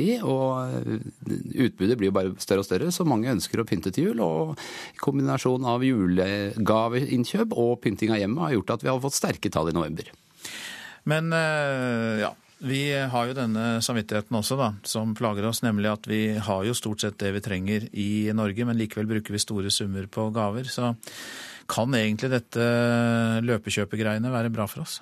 i. Og utbudet blir jo bare større og større, så mange ønsker å pynte til jul. Og kombinasjonen av julegaveinnkjøp og pynting av hjemmet har gjort at vi har fått sterke tall i november. Men ja, vi har jo denne samvittigheten også, da, som plager oss, nemlig at vi har jo stort sett det vi trenger i Norge, men likevel bruker vi store summer på gaver. Så kan egentlig dette løpekjøpegreiene være bra for oss?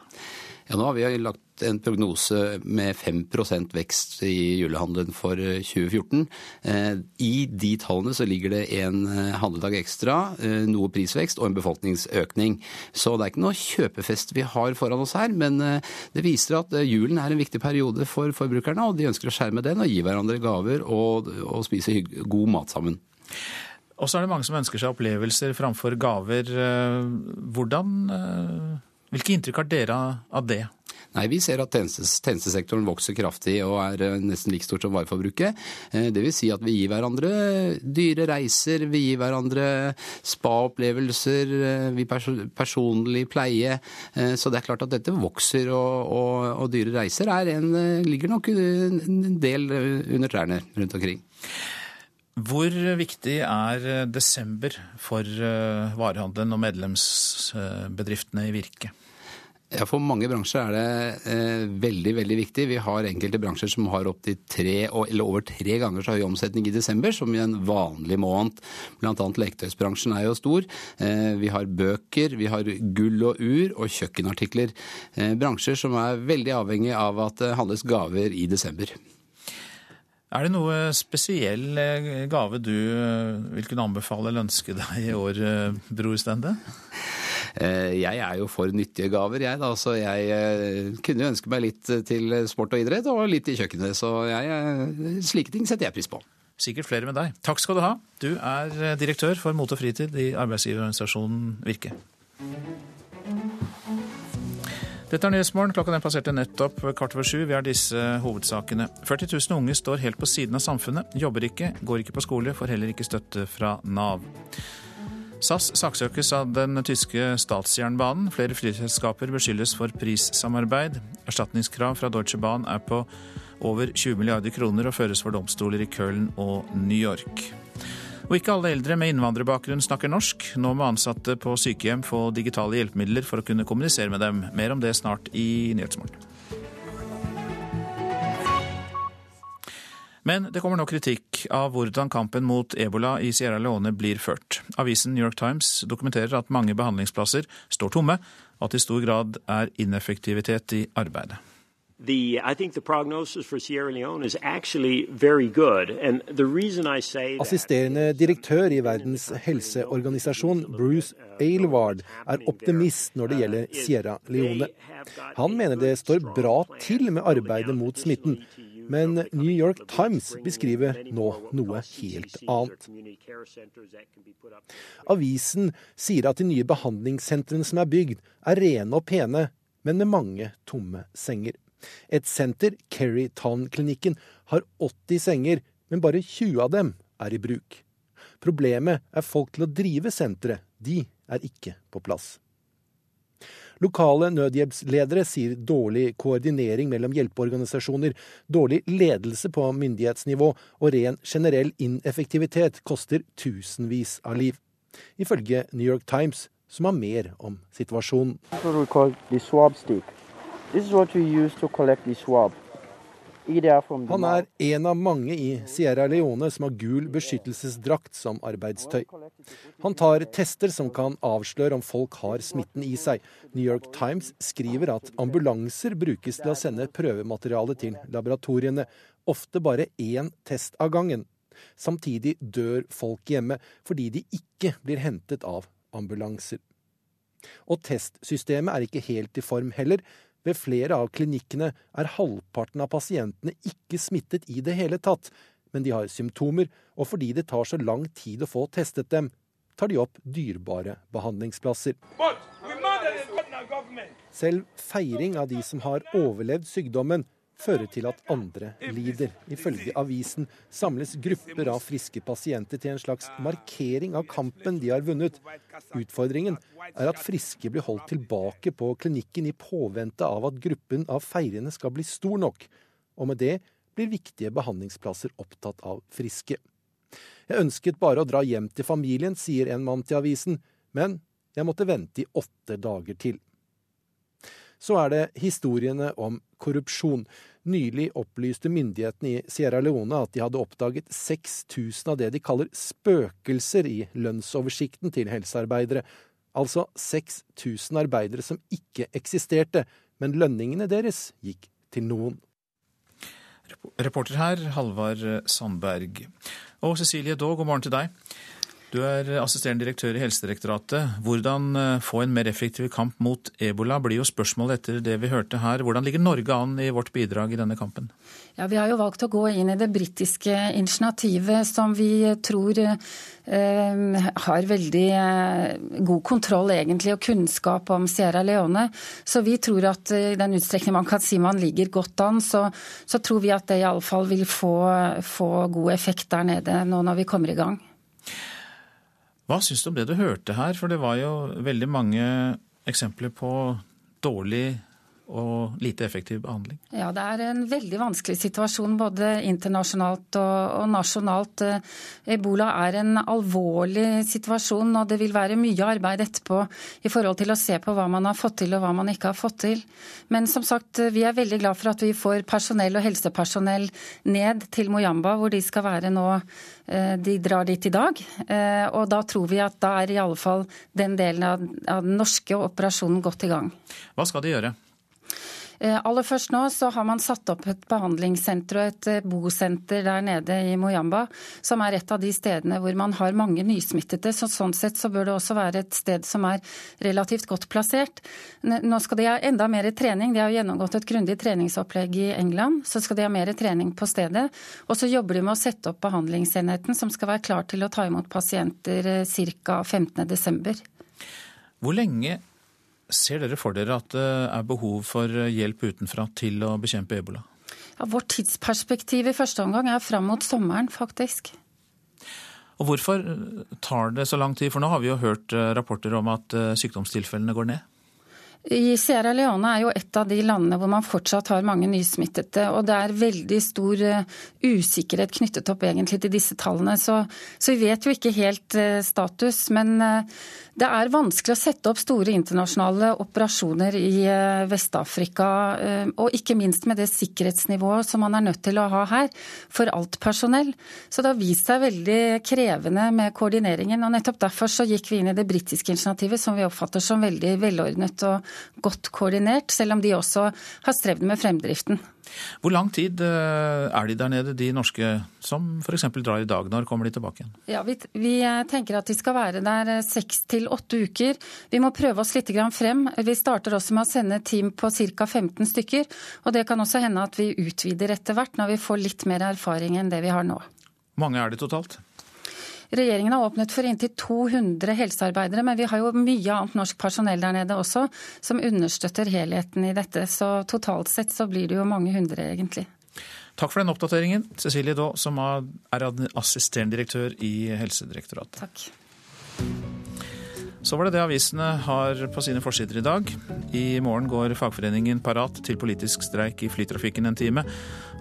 Ja, Nå har vi lagt en prognose med 5% vekst i julehandelen for 2014. Eh, I de tallene så ligger det en eh, handledag ekstra, eh, noe prisvekst og en befolkningsøkning. Så det er ikke noe kjøpefest vi har foran oss her, men det viser at julen er en viktig periode for forbrukerne, og de ønsker å skjerme den og gi hverandre gaver og, og spise god mat sammen. Og så er det mange som ønsker seg opplevelser framfor gaver. Eh, hvordan, eh, hvilke inntrykk har dere av det? Nei, Vi ser at tjenestesektoren vokser kraftig og er eh, nesten like stort som vareforbruket. Det vil si at vi gir hverandre dyre reiser, vi gir hverandre spa-opplevelser, vi personlig pleie. Så det er klart at dette vokser, og, og, og dyre reiser en, ligger nok en del under trærne rundt omkring. Hvor viktig er eh, desember for eh, varehandelen og medlemsbedriftene i Virke? Ja, For mange bransjer er det eh, veldig veldig viktig. Vi har enkelte bransjer som har opptil tre eller over tre ganger så høy omsetning i desember som i en vanlig måned. Blant annet leketøysbransjen er jo stor. Eh, vi har bøker, vi har gull og ur og kjøkkenartikler. Eh, bransjer som er veldig avhengig av at det handles gaver i desember. Er det noe spesiell eh, gave du eh, vil kunne anbefale eller ønske deg i år, eh, Bror Stende? Jeg er jo for nyttige gaver, jeg da, så jeg kunne ønske meg litt til sport og idrett og litt i kjøkkenet. Så jeg, slike ting setter jeg pris på. Sikkert flere med deg. Takk skal du ha. Du er direktør for Mote og Fritid i arbeidsgiverorganisasjonen Virke. Dette er Nyhetsmorgen. Klokka den passerte nettopp kvart over sju. Vi har disse hovedsakene. 40 000 unge står helt på siden av samfunnet. Jobber ikke, går ikke på skole, får heller ikke støtte fra Nav. SAS saksøkes av den tyske statsjernbanen. Flere flyselskaper beskyldes for prissamarbeid. Erstatningskrav fra Deutsche Bahn er på over 20 milliarder kroner og føres for domstoler i Köln og New York. Og ikke alle eldre med innvandrerbakgrunn snakker norsk. Nå må ansatte på sykehjem få digitale hjelpemidler for å kunne kommunisere med dem. Mer om det snart i Nyhetsmorgen. Men det kommer nå kritikk av hvordan kampen mot ebola i Sierra Leone blir ført. Avisen New York Times dokumenterer at mange behandlingsplasser står tomme, og at det i stor grad er ineffektivitet i arbeidet. the I think the prognosis for Sierra Leone is actually very good. And the reason I say Assisterende direktør i Verdens helseorganisasjon, Bruce Aylward, er optimist når det gjelder Sierra Leone. Han mener det står bra til med arbeidet mot smitten. Men New York Times beskriver nå noe helt annet. Avisen sier at de nye behandlingssentrene som er bygd, er rene og pene, men med mange tomme senger. Et senter, Kerry Town-klinikken, har 80 senger, men bare 20 av dem er i bruk. Problemet er folk til å drive senteret. De er ikke på plass. Lokale nødhjelpsledere sier dårlig koordinering mellom hjelpeorganisasjoner, dårlig ledelse på myndighetsnivå og ren generell ineffektivitet koster tusenvis av liv. Ifølge New York Times, som har mer om situasjonen. Han er en av mange i Sierra Leone som har gul beskyttelsesdrakt som arbeidstøy. Han tar tester som kan avsløre om folk har smitten i seg. New York Times skriver at ambulanser brukes til å sende prøvemateriale til laboratoriene, ofte bare én test av gangen. Samtidig dør folk hjemme fordi de ikke blir hentet av ambulanser. Og testsystemet er ikke helt i form heller. Ved flere av klinikkene er halvparten av pasientene ikke smittet i det hele tatt, men de har symptomer, og fordi det tar så lang tid å få testet dem, tar de opp dyrebare behandlingsplasser. Selv feiring av de som har overlevd sykdommen, fører til at andre lider. Ifølge avisen samles grupper av friske pasienter til en slags markering av kampen de har vunnet. Utfordringen er at friske blir holdt tilbake på klinikken i påvente av at gruppen av feirende skal bli stor nok. Og med det blir viktige behandlingsplasser opptatt av friske. Jeg ønsket bare å dra hjem til familien, sier en mann til avisen, men jeg måtte vente i åtte dager til. Så er det historiene om korrupsjon. Nylig opplyste myndighetene i Sierra Leone at de hadde oppdaget 6000 av det de kaller spøkelser i lønnsoversikten til helsearbeidere. Altså 6000 arbeidere som ikke eksisterte, men lønningene deres gikk til noen. Reporter her, Halvard Sandberg. Og Cecilie Daa, god morgen til deg. Du er assisterende direktør i Helsedirektoratet. Hvordan eh, få en mer effektiv kamp mot ebola, blir jo spørsmålet etter det vi hørte her. Hvordan ligger Norge an i vårt bidrag i denne kampen? Ja, Vi har jo valgt å gå inn i det britiske initiativet som vi tror eh, har veldig eh, god kontroll egentlig og kunnskap om Sierra Leone. Så vi tror at i den utstrekning man kan si man ligger godt an, så, så tror vi at det iallfall vil få, få god effekt der nede nå når vi kommer i gang. Hva syns du om det du hørte her? For det var jo veldig mange eksempler på dårlig og lite effektiv behandling? Ja, det er en veldig vanskelig situasjon både internasjonalt og, og, nasjonalt. Ebola er en alvorlig situasjon, og det vil være mye arbeid etterpå i forhold til å se på hva man har fått til og hva man ikke har fått til. Men som sagt, vi er veldig glad for at vi får personell og helsepersonell ned til Moyamba, hvor de skal være nå. Eh, de drar dit i dag, eh, og da tror vi at da er i alle fall den delen av den norske operasjonen godt i gang. Hva skal de gjøre? Eh, aller først nå så har man satt opp et behandlingssenter og et eh, bosenter der nede i Moyamba, som er et av de stedene hvor man har mange nysmittede. Så sånn sett så bør det også være et sted som er relativt godt plassert. Nå skal de ha enda mer trening. De har gjennomgått et grundig treningsopplegg i England. Så skal de ha mer trening på stedet. Og så jobber de med å sette opp behandlingsenheten som skal være klar til å ta imot pasienter eh, ca. 15.12. Hvor lenge Ser dere for dere at det er behov for hjelp utenfra til å bekjempe ebola? Ja, vårt tidsperspektiv i første omgang er fram mot sommeren, faktisk. Og Hvorfor tar det så lang tid? For nå har vi jo hørt eh, rapporter om at eh, sykdomstilfellene går ned. I Sierra Leone er jo et av de landene hvor man fortsatt har mange nysmittede. Og det er veldig stor eh, usikkerhet knyttet opp egentlig til disse tallene. Så, så vi vet jo ikke helt status. Men det er vanskelig å sette opp store internasjonale operasjoner i eh, Vest-Afrika, eh, og ikke minst med det sikkerhetsnivået som man er nødt til å ha her for alt personell. Så det har vist seg veldig krevende med koordineringen. og Nettopp derfor så gikk vi inn i det britiske initiativet, som vi oppfatter som veldig velordnet og godt koordinert, selv om de også har strevd med fremdriften. Hvor lang tid eh, er de der nede, de norske som f.eks. drar i dag? Når kommer de tilbake igjen? Ja, vi, vi, eh, tenker at de skal være der eh, seks til åtte uker. Vi må prøve oss litt frem. Vi starter også med å sende team på ca. 15 stykker. Og det kan også hende at vi utvider etter hvert, når vi får litt mer erfaring enn det vi har nå. mange er det totalt? Regjeringen har åpnet for inntil 200 helsearbeidere, men vi har jo mye annet norsk personell der nede også, som understøtter helheten i dette. Så totalt sett så blir det jo mange hundre, egentlig. Takk for den oppdateringen, Cecilie Daa, som er assisterende direktør i Helsedirektoratet. Takk. Så var det det avisene har på sine forsider i dag. I morgen går fagforeningen Parat til politisk streik i flytrafikken en time.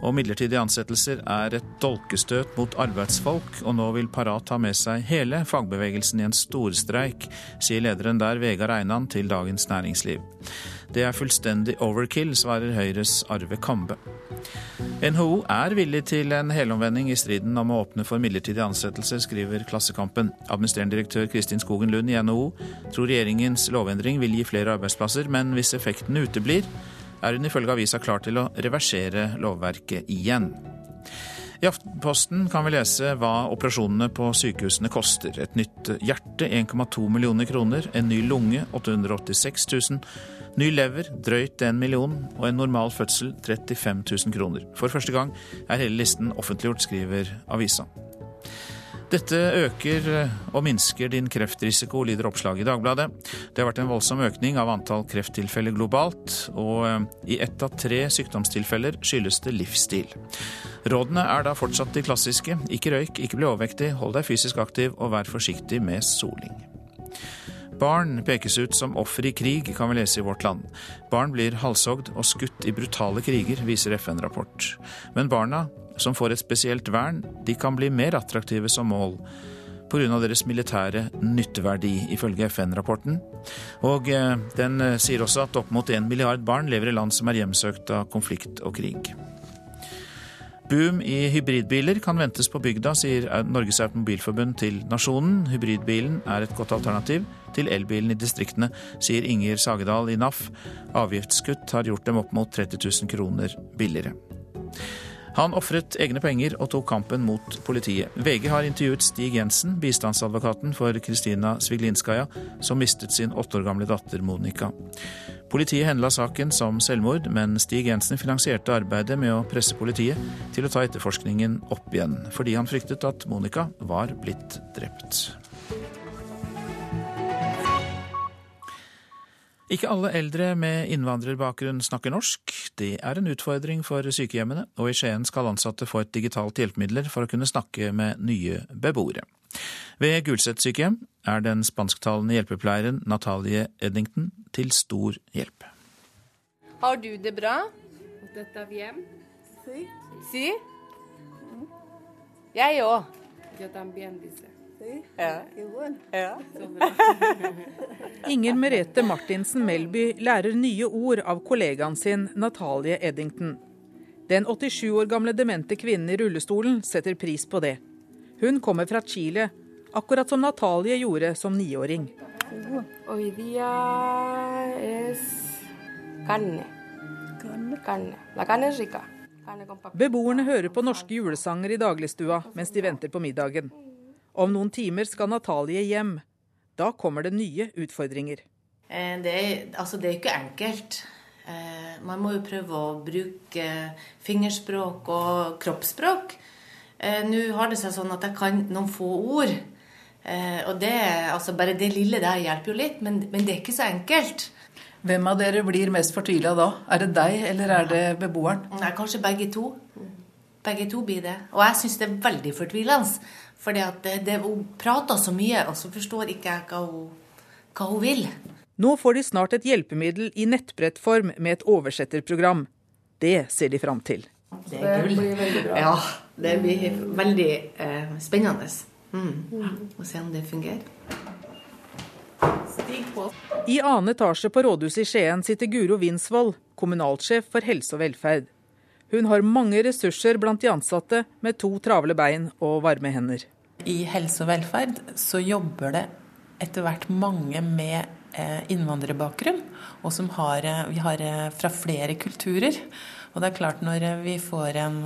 Og midlertidige ansettelser er et dolkestøt mot arbeidsfolk, og nå vil Parat ta med seg hele fagbevegelsen i en storstreik, sier lederen der, Vegard Einan, til Dagens Næringsliv. Det er fullstendig overkill, svarer Høyres Arve Kambe. NHO er villig til en helomvending i striden om å åpne for midlertidige ansettelser, skriver Klassekampen. Administrerende direktør Kristin Skogen Lund i NHO tror regjeringens lovendring vil gi flere arbeidsplasser, men hvis effekten uteblir, er hun ifølge avisa klar til å reversere lovverket igjen. I Aftenposten kan vi lese hva operasjonene på sykehusene koster. Et nytt hjerte 1,2 millioner kroner, en ny lunge 886 000, Ny lever drøyt en million, og en normal fødsel 35 000 kroner. For første gang er hele listen offentliggjort, skriver avisa. Dette øker og minsker din kreftrisiko, lyder oppslaget i Dagbladet. Det har vært en voldsom økning av antall krefttilfeller globalt, og i ett av tre sykdomstilfeller skyldes det livsstil. Rådene er da fortsatt de klassiske. Ikke røyk, ikke bli overvektig, hold deg fysisk aktiv og vær forsiktig med soling. Barn pekes ut som offer i krig, kan vi lese i Vårt Land. Barn blir halshogd og skutt i brutale kriger, viser FN-rapport. Men barna som får et spesielt vern, de kan bli mer attraktive som mål pga. deres militære nytteverdi, ifølge FN-rapporten. Og eh, den eh, sier også at opp mot en milliard barn lever i land som er hjemsøkt av konflikt og krig. Boom i hybridbiler kan ventes på bygda, sier Norges Automobilforbund til Nasjonen. Hybridbilen er et godt alternativ til elbilen i distriktene, sier Inger Sagedal i NAF. Avgiftskutt har gjort dem opp mot 30 000 kroner billigere. Han ofret egne penger og tok kampen mot politiet. VG har intervjuet Stig Jensen, bistandsadvokaten for Kristina Sviglinskaja, som mistet sin åtte år gamle datter Monica. Politiet henla saken som selvmord, men Stig Jensen finansierte arbeidet med å presse politiet til å ta etterforskningen opp igjen, fordi han fryktet at Monica var blitt drept. Ikke alle eldre med innvandrerbakgrunn snakker norsk. Det er en utfordring for sykehjemmene, og i Skien skal ansatte få et digitalt hjelpemiddel for å kunne snakke med nye beboere. Ved Gulset sykehjem er den spansktalende hjelpepleieren Natalie Eddington til stor hjelp. Har du det bra? Dette hjem. Si? Jeg òg. Jeg Ja. Inger Merete Martinsen Melby lærer nye ord av kollegaen sin Natalie Eddington. Den 87 år gamle demente kvinnen i rullestolen setter pris på det. Hun kommer fra Chile, akkurat som Natalie gjorde som niåring. Hoy día es carne. Carne. La carne es rica. Carne con papa. Beboerne hører på norske julesanger i dagligstua mens de venter på middagen. Om noen timer skal Natalie hjem. Da kommer det nye utfordringer. Eh, det er, altså det er ikke enkelt. Eh, man må jo prøve å bruke fingerspråk og kroppsspråk. Eh, nå har det seg sånn at jeg kan noen få ord. Og det, altså bare det lille der hjelper jo litt, men, men det er ikke så enkelt. Hvem av dere blir mest fortvila da? Er det deg, eller er det beboeren? Nei, kanskje begge to. Begge to blir det. Og jeg syns det er veldig fortvilende. Fordi at det, det, hun prater så mye, og så forstår ikke jeg hva hun, hva hun vil. Nå får de snart et hjelpemiddel i nettbrettform med et oversetterprogram. Det ser de fram til. Det er gull. Ja, det blir veldig eh, spennende. Mm. Å se om det fungerer. Stig på. I annen etasje på rådhuset i Skien sitter Guro Winsvold, kommunalsjef for helse og velferd. Hun har mange ressurser blant de ansatte med to travle bein og varme hender. I helse og velferd så jobber det etter hvert mange med eh, innvandrerbakgrunn, og som har, eh, vi har eh, fra flere kulturer. Og det er klart når vi får en,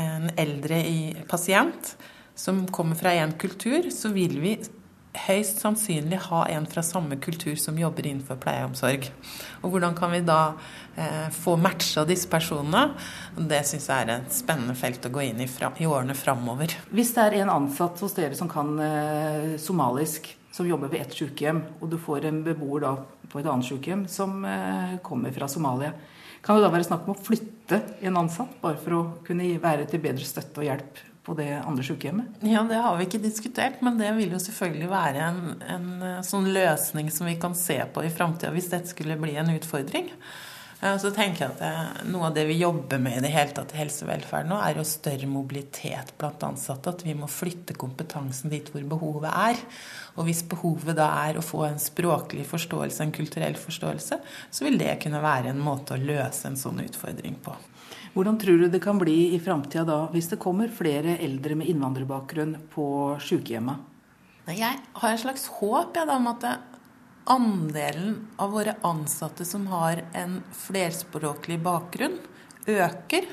en eldre pasient som kommer fra én kultur, så vil vi høyst sannsynlig ha en fra samme kultur som jobber innenfor pleie og omsorg. Og hvordan kan vi da eh, få matcha disse personene? Det syns jeg er et spennende felt å gå inn i fra, i årene framover. Hvis det er en ansatt hos dere som kan eh, somalisk, som jobber ved ett sykehjem, og du får en beboer da på et annet sykehjem som eh, kommer fra Somalia, kan det da være snakk om å flytte en ansatt, bare for å kunne være til bedre støtte og hjelp på det andre sykehjemmet? Ja, Det har vi ikke diskutert, men det vil jo selvfølgelig være en, en eh, sånn løsning som vi kan se på i framtida hvis dette skulle bli en utfordring. Eh, så tenker jeg at det, Noe av det vi jobber med i det hele tatt i helsevelferden nå, er jo større mobilitet blant ansatte. At vi må flytte kompetansen dit hvor behovet er. Og hvis behovet da er å få en språklig forståelse, en kulturell forståelse, så vil det kunne være en måte å løse en sånn utfordring på. Hvordan tror du det kan bli i framtida da, hvis det kommer flere eldre med innvandrerbakgrunn på sykehjemmet? Jeg har et slags håp ja, om at andelen av våre ansatte som har en flerspråklig bakgrunn, øker.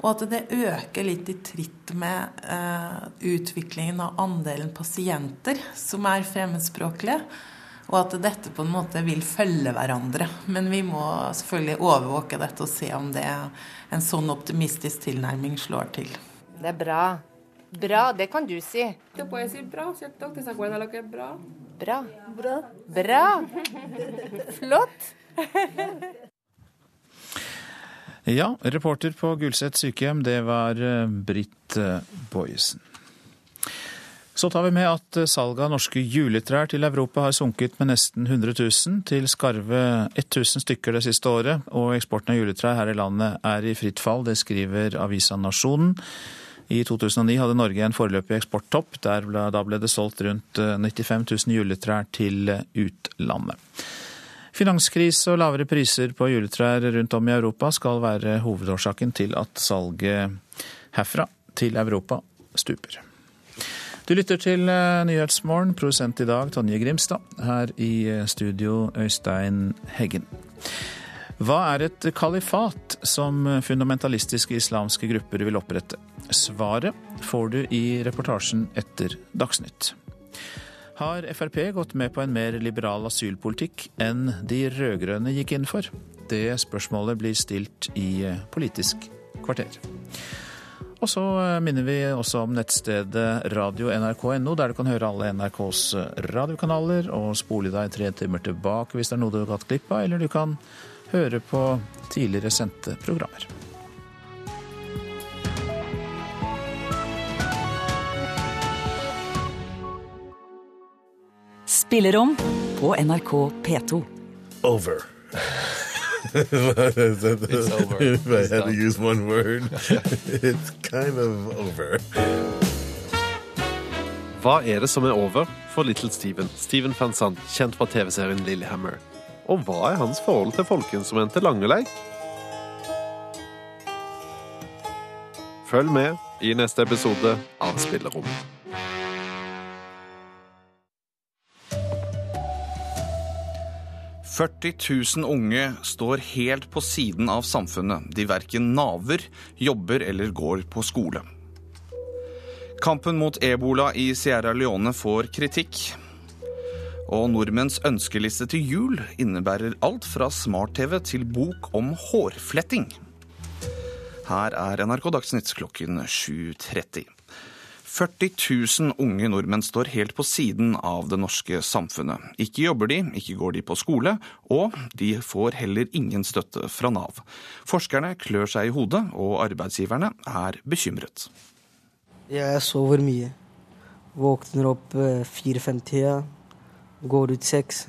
Og at det øker litt i tritt med eh, utviklingen av andelen pasienter som er fremmedspråklige. Og at dette på en måte vil følge hverandre. Men vi må selvfølgelig overvåke dette og se om det en sånn optimistisk tilnærming slår til. Det er bra. Bra, det kan du si. ¿Qué puede decir bra, cierto? ¿Te se acuerda lo que es bra? Bra. Bra. Flott. Ja, reporter på Gulset sykehjem, det var eh, Britt eh, Boyesen. Så tar vi med at eh, salget av norske juletrær til Europa har sunket med nesten 100 000 til skarve 1000 stykker det siste året, og eksporten av juletrær her i landet er i fritt fall, det skriver avisa Nasjonen. I 2009 hadde Norge en foreløpig eksporttopp. Ble, da ble det solgt rundt 95 000 juletrær til utlandet. Finanskrise og lavere priser på juletrær rundt om i Europa skal være hovedårsaken til at salget herfra til Europa stuper. Du lytter til Nyhetsmorgen, produsent i dag Tonje Grimstad. Her i studio Øystein Heggen. Hva er et kalifat som fundamentalistiske islamske grupper vil opprette? Svaret får du i reportasjen etter Dagsnytt. Har Frp gått med på en mer liberal asylpolitikk enn de rød-grønne gikk inn for? Det spørsmålet blir stilt i Politisk kvarter. Og så minner vi også om nettstedet radio.nrk.no, der du kan høre alle NRKs radiokanaler og spole deg tre timer tilbake hvis det er noe du har gått glipp av, eller du kan høre på tidligere sendte programmer. Spillerom på NRK P2. Over. it's over. If I had to use one word, it's kind of over. Hva er det som er over for Little Steven? Steven van kjent fra TV-serien Lillehammer. Og hva er hans forhold til folkeinstrumentet langeleik? Følg med i neste episode av Spillerom. «40 000 unge står helt på siden av samfunnet. De verken naver, jobber eller går på skole. Kampen mot ebola i Sierra Leone får kritikk. Og nordmenns ønskeliste til jul innebærer alt fra smart-TV til bok om hårfletting. Her er NRK Dagsnytt klokken 7.30. 40 000 unge nordmenn står helt på siden av det norske samfunnet. Ikke jobber de, ikke går de på skole, og de får heller ingen støtte fra Nav. Forskerne klør seg i hodet, og arbeidsgiverne er bekymret. Jeg sover mye. Våkner opp fire-fem-tida, går ut seks.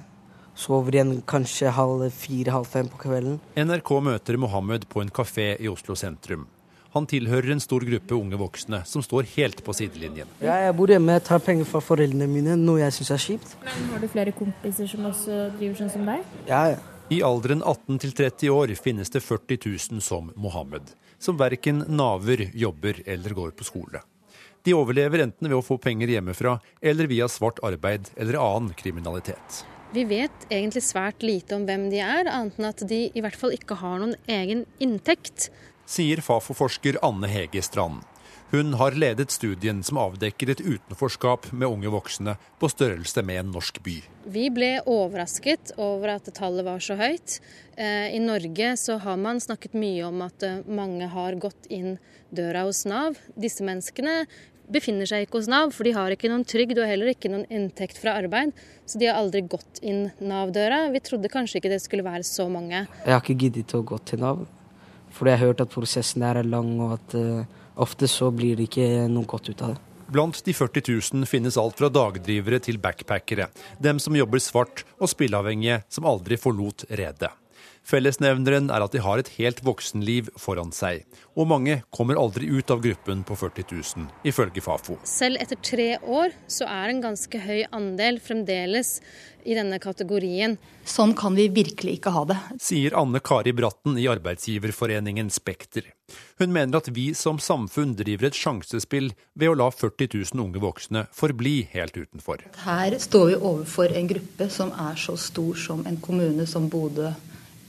Sover igjen kanskje halv fire-halv fem på kvelden. NRK møter Mohammed på en kafé i Oslo sentrum. Han tilhører en stor gruppe unge voksne som står helt på sidelinjen. Ja, jeg bor hjemme, jeg tar penger fra foreldrene mine, noe jeg syns er kjipt. Men Har du flere kompiser som også driver sånn som deg? Ja, ja. I alderen 18 til 30 år finnes det 40 000 som Mohammed, som verken naver, jobber eller går på skole. De overlever enten ved å få penger hjemmefra eller via svart arbeid eller annen kriminalitet. Vi vet egentlig svært lite om hvem de er, annet enn at de i hvert fall ikke har noen egen inntekt sier Fafo-forsker Anne Hege Strand. Hun har ledet studien som avdekker et utenforskap med unge voksne på størrelse med en norsk by. Vi ble overrasket over at tallet var så høyt. I Norge så har man snakket mye om at mange har gått inn døra hos Nav. Disse menneskene befinner seg ikke hos Nav, for de har ikke noen trygd og heller ikke noen inntekt fra arbeid. Så de har aldri gått inn Nav-døra. Vi trodde kanskje ikke det skulle være så mange. Jeg har ikke giddet å gå til Nav. Fordi jeg har hørt at prosessen der er lang, og at uh, ofte så blir det ikke noe godt ut av det. Blant de 40 000 finnes alt fra dagdrivere til backpackere. Dem som jobber svart, og spilleavhengige som aldri forlot redet. Fellesnevneren er at de har et helt voksenliv foran seg. Og mange kommer aldri ut av gruppen på 40 000, ifølge Fafo. Selv etter tre år så er en ganske høy andel fremdeles i denne kategorien. Sånn kan vi virkelig ikke ha det. Sier Anne Kari Bratten i arbeidsgiverforeningen Spekter. Hun mener at vi som samfunn driver et sjansespill ved å la 40 000 unge voksne forbli helt utenfor. Her står vi overfor en gruppe som er så stor som en kommune som Bodø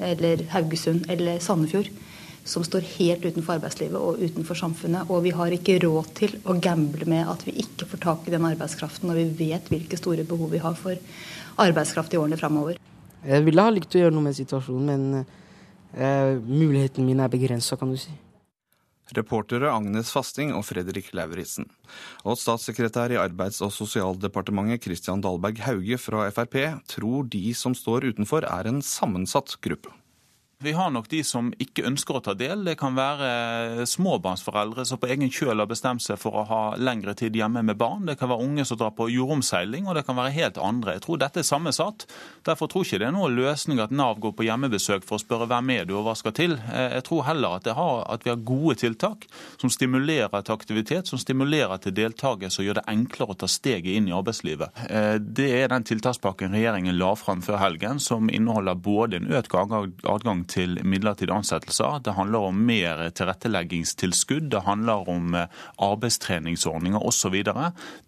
eller Haugesund eller Sandefjord. som står helt utenfor arbeidslivet og utenfor samfunnet. Og vi har ikke råd til å gamble med at vi ikke får tak i den arbeidskraften når vi vet hvilke store behov vi har for arbeidskraft i årene framover. Jeg ville ha likt å gjøre noe med situasjonen, men eh, muligheten min er begrensa, kan du si. Reportere Agnes Fasting og Fredrik Lauritzen. Og statssekretær i Arbeids- og sosialdepartementet Christian Dahlberg Hauge fra Frp tror de som står utenfor er en sammensatt gruppe. Vi har nok de som ikke ønsker å ta del. Det kan være småbarnsforeldre som på egen kjøl har bestemt seg for å ha lengre tid hjemme med barn. Det kan være unge som drar på jordomseiling, og det kan være helt andre. Jeg tror dette er sammensatt. Derfor tror ikke det er noen løsning at Nav går på hjemmebesøk for å spørre hvem er du og hva skal til. Jeg tror heller at, har, at vi har gode tiltak som stimulerer til aktivitet, som stimulerer til deltakelse og gjør det enklere å ta steget inn i arbeidslivet. Det er den tiltakspakken regjeringen la fram før helgen, som inneholder både en økt adgang til midlertidige ansettelser. Det handler om mer tilretteleggingstilskudd, det handler om arbeidstreningsordninger osv.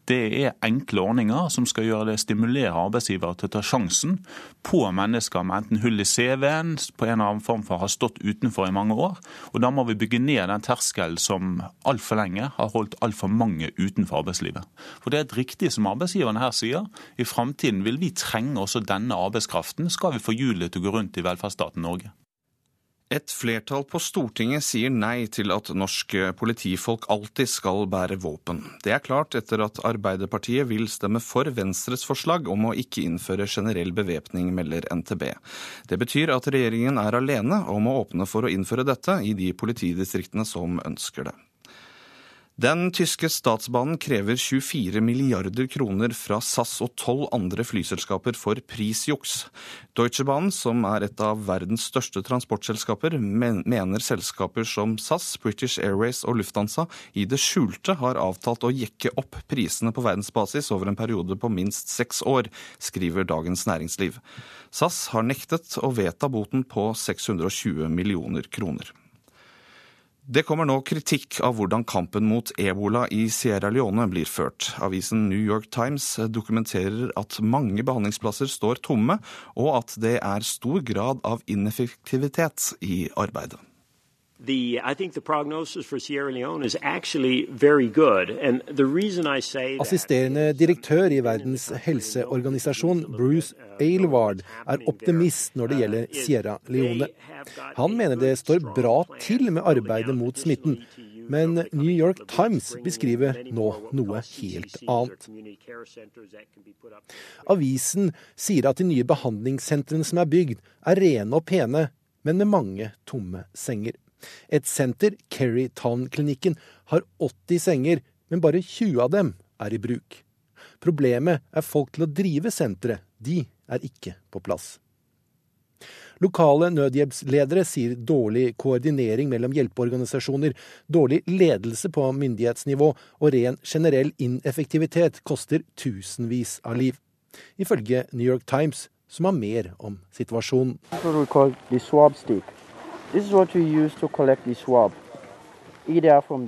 Det er enkle ordninger som skal gjøre det stimulere arbeidsgivere til å ta sjansen på mennesker med enten hull i CV-en, på en eller annen form for har stått utenfor i mange år. Og Da må vi bygge ned den terskelen som altfor lenge har holdt altfor mange utenfor arbeidslivet. For det er et riktig som arbeidsgiverne her sier. I framtiden vil vi trenge også denne arbeidskraften, skal vi få hjulet til å gå rundt i velferdsstaten Norge. Et flertall på Stortinget sier nei til at norske politifolk alltid skal bære våpen. Det er klart etter at Arbeiderpartiet vil stemme for Venstres forslag om å ikke innføre generell bevæpning, melder NTB. Det betyr at regjeringen er alene om å åpne for å innføre dette i de politidistriktene som ønsker det. Den tyske statsbanen krever 24 milliarder kroner fra SAS og tolv andre flyselskaper for prisjuks. Deutsche Bahn, som er et av verdens største transportselskaper, mener selskaper som SAS, British Airways og Lufthansa i det skjulte har avtalt å jekke opp prisene på verdensbasis over en periode på minst seks år, skriver Dagens Næringsliv. SAS har nektet å vedta boten på 620 millioner kroner. Det kommer nå kritikk av hvordan kampen mot ebola i Sierra Leone blir ført. Avisen New York Times dokumenterer at mange behandlingsplasser står tomme, og at det er stor grad av ineffektivitet i arbeidet. The, I think the prognosis for Sierra Leone is actually very good. And the reason I say that Assisterende direktør i Verdens helseorganisasjon, Bruce Aylward, er optimist når det gjelder Sierra Leone. Han mener det står bra til med arbeidet mot smitten. Men New York Times beskriver nå noe helt annet. Avisen sier at de nye behandlingssentrene som er bygd, er rene og pene, men med mange tomme senger. Et senter, Kerry Town-klinikken, har 80 senger, men bare 20 av dem er i bruk. Problemet er folk til å drive senteret. De er ikke på plass. Lokale nødhjelpsledere sier dårlig koordinering mellom hjelpeorganisasjoner, dårlig ledelse på myndighetsnivå og ren generell ineffektivitet koster tusenvis av liv. Ifølge New York Times, som har mer om situasjonen.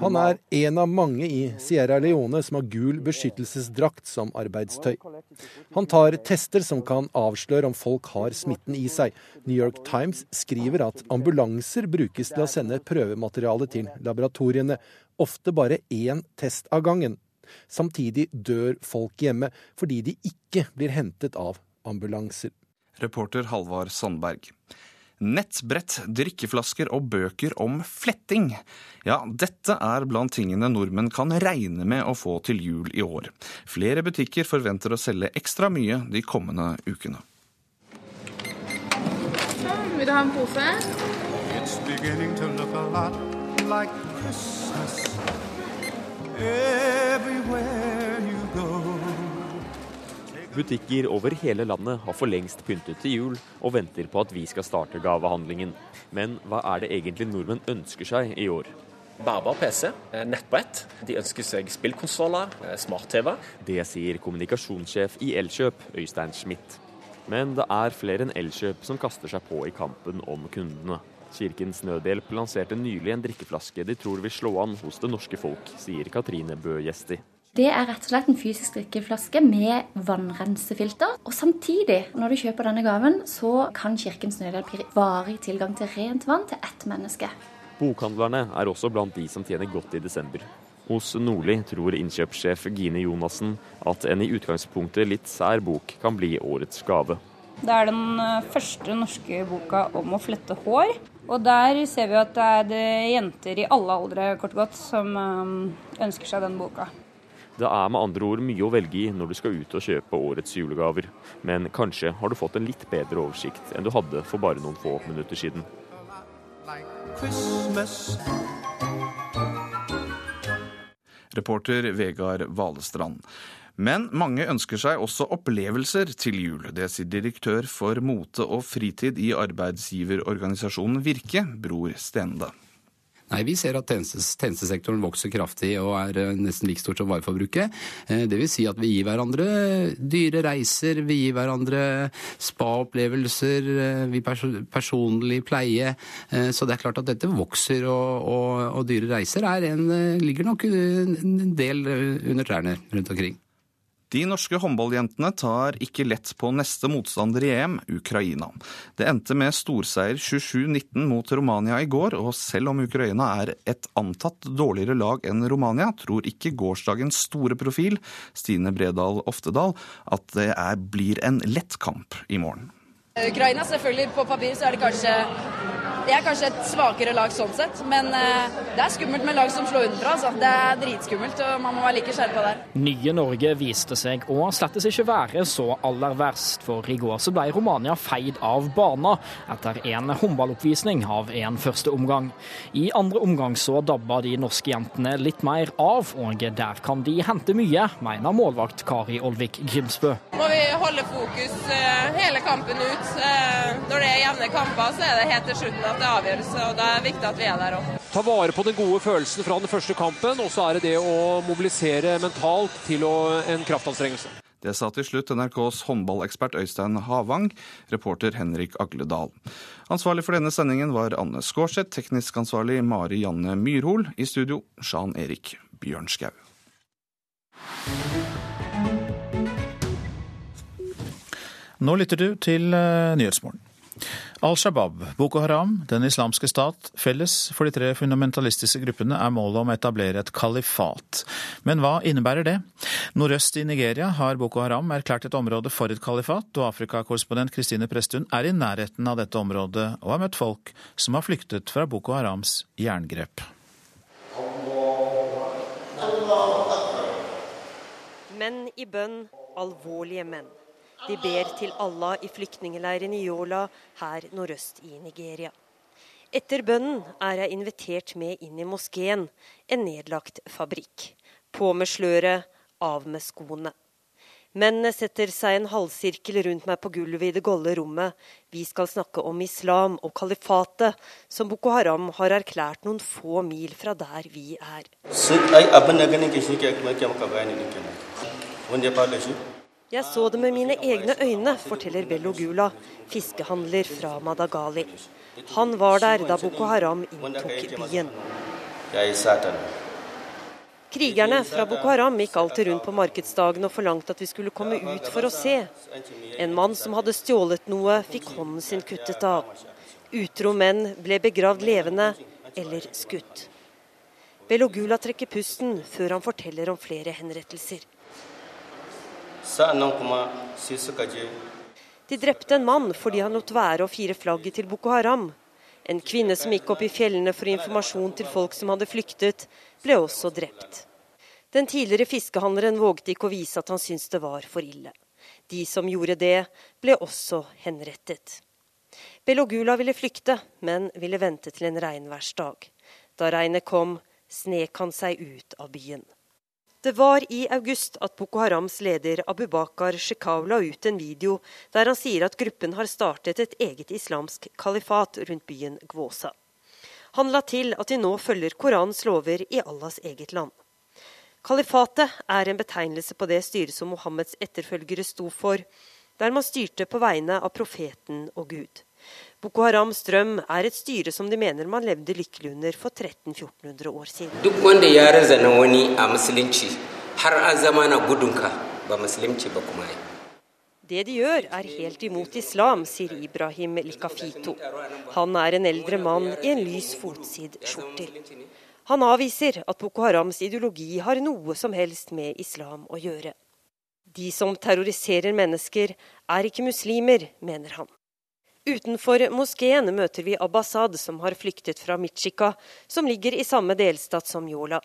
Han er en av mange i Sierra Leone som har gul beskyttelsesdrakt som arbeidstøy. Han tar tester som kan avsløre om folk har smitten i seg. New York Times skriver at ambulanser brukes til å sende prøvemateriale til laboratoriene, ofte bare én test av gangen. Samtidig dør folk hjemme fordi de ikke blir hentet av ambulanser. Reporter Halvard Sandberg. Nettbrett, drikkeflasker og bøker om fletting. Ja, dette er blant tingene nordmenn kan regne med å få til jul i år. Flere butikker forventer å selge ekstra mye de kommende ukene. Vil du ha en pose? It's beginning to look a lot like Christmas everywhere. Butikker over hele landet har for lengst pyntet til jul og venter på at vi skal starte gavehandlingen. Men hva er det egentlig nordmenn ønsker seg i år? Bærbar PC, nettbrett. De ønsker seg spillkonsoller, smart-TV. Det sier kommunikasjonssjef i Elkjøp, Øystein Schmidt. Men det er flere enn Elkjøp som kaster seg på i kampen om kundene. Kirkens Nødhjelp lanserte nylig en drikkeflaske de tror vil slå an hos det norske folk, sier Katrine Bø Gjesti. Det er rett og slett en fysisk drikkeflaske med vannrensefilter. Og samtidig, når du kjøper denne gaven, så kan Kirkens Nødhjelp gi varig tilgang til rent vann til ett menneske. Bokhandlerne er også blant de som tjener godt i desember. Hos Nordli tror innkjøpssjef Gine Jonassen at en i utgangspunktet litt sær bok kan bli årets gave. Det er den eh, første norske boka om å flette hår. Og der ser vi at det er det jenter i alle aldre kort og godt som eh, ønsker seg den boka. Det er med andre ord mye å velge i når du skal ut og kjøpe årets julegaver. Men kanskje har du fått en litt bedre oversikt enn du hadde for bare noen få minutter siden. Reporter Vegard Valestrand. Men mange ønsker seg også opplevelser til jul. Det sier direktør for mote og fritid i arbeidsgiverorganisasjonen Virke, Bror Stende. Nei, Vi ser at tjenestes, tjenestesektoren vokser kraftig og er eh, nesten like stort som vareforbruket. Eh, det vil si at vi gir hverandre dyre reiser, vi gir hverandre spa-opplevelser, eh, vi pers personlig pleie. Så det er klart at dette vokser, og, og, og dyre reiser en, ligger nok en del under trærne rundt omkring. De norske håndballjentene tar ikke lett på neste motstander i EM, Ukraina. Det endte med storseier 27-19 mot Romania i går, og selv om Ukraina er et antatt dårligere lag enn Romania, tror ikke gårsdagens store profil, Stine Bredal Oftedal, at det er, blir en lett kamp i morgen. Ukraina, selvfølgelig, på papir så er det kanskje det er kanskje et svakere lag sånn sett, men eh, det er skummelt med lag som slår utenfra. Altså. Det er dritskummelt, og man må være like skjerpa der. Nye Norge viste seg å slettes ikke være så aller verst, for i går så ble Romania feid av banen etter en håndballoppvisning av en første omgang. I andre omgang så dabba de norske jentene litt mer av, og der kan de hente mye, mener målvakt Kari Olvik Grimsbø. Må vi holde fokus eh, hele kampen ut. Eh, når det er jevne kamper, så er det helt til slutten at det avgjøres. og Det er viktig at vi er der òg. Ta vare på den gode følelsen fra den første kampen, og så er det det å mobilisere mentalt til å, en kraftanstrengelse. Det sa til slutt NRKs håndballekspert Øystein Havang, reporter Henrik Agledal. Ansvarlig for denne sendingen var Anne Skårseth, teknisk ansvarlig Mari Janne Myrhol, i studio Jan Erik Bjørnskau. Nå lytter du til eh, Nyhetsmorgen. Al Shabaab, Boko Haram, Den islamske stat, felles for de tre fundamentalistiske gruppene er målet om å etablere et kalifat. Men hva innebærer det? Nordøst i Nigeria har Boko Haram erklært et område for et kalifat, og Afrikakorrespondent Kristine Presttun er i nærheten av dette området og har møtt folk som har flyktet fra Boko Harams jerngrep. Menn i bønn, alvorlige menn. De ber til Allah i flyktningleiren i Yola her nordøst i Nigeria. Etter bønnen er jeg invitert med inn i moskeen, en nedlagt fabrikk. På med sløret, av med skoene. Mennene setter seg en halvsirkel rundt meg på gulvet i det golde rommet. Vi skal snakke om islam og kalifatet, som Boko Haram har erklært noen få mil fra der vi er. Så det med mine egne øyne, forteller Bello Gula, fiskehandler fra Madagali. Han var der da Boko Haram inntok byen. Krigerne fra Boko Haram gikk alltid rundt på markedsdagen og forlangte at vi skulle komme ut for å se. En mann som hadde stjålet noe, fikk hånden sin kuttet av. Utro menn ble begravd levende eller skutt. Bello Gula trekker pusten før han forteller om flere henrettelser. De drepte en mann fordi han lot være å fire flagget til Boko Haram. En kvinne som gikk opp i fjellene for informasjon til folk som hadde flyktet, ble også drept. Den tidligere fiskehandleren vågte ikke å vise at han syntes det var for ille. De som gjorde det, ble også henrettet. Belogula ville flykte, men ville vente til en regnværsdag. Da regnet kom, snek han seg ut av byen. Det var i august at Boko Harams leder Abu Bakar Shekau la ut en video der han sier at gruppen har startet et eget islamsk kalifat rundt byen Gwosa. Han la til at de nå følger Koranens lover i Allahs eget land. Kalifatet er en betegnelse på det styret som Mohammeds etterfølgere sto for, der man styrte på vegne av profeten og Gud. Boko Harams drøm er et styre som de mener man levde lykkelig under for 1300-1400 år siden. Duk wanda ya razana wani a musulunci har an zama na gudunka ba musulunci ba kuma Det de gjør er helt imot islam, sier Ibrahim Likafito. Han er en eldre mann i en lys fotsid-skjortel. Han avviser at Boko Harams ideologi har noe som helst med islam å gjøre. De som terroriserer mennesker, er ikke muslimer, mener han. Utenfor moskeen møter vi Abbasad, som har flyktet fra Michika, som ligger i samme delstat som Yola.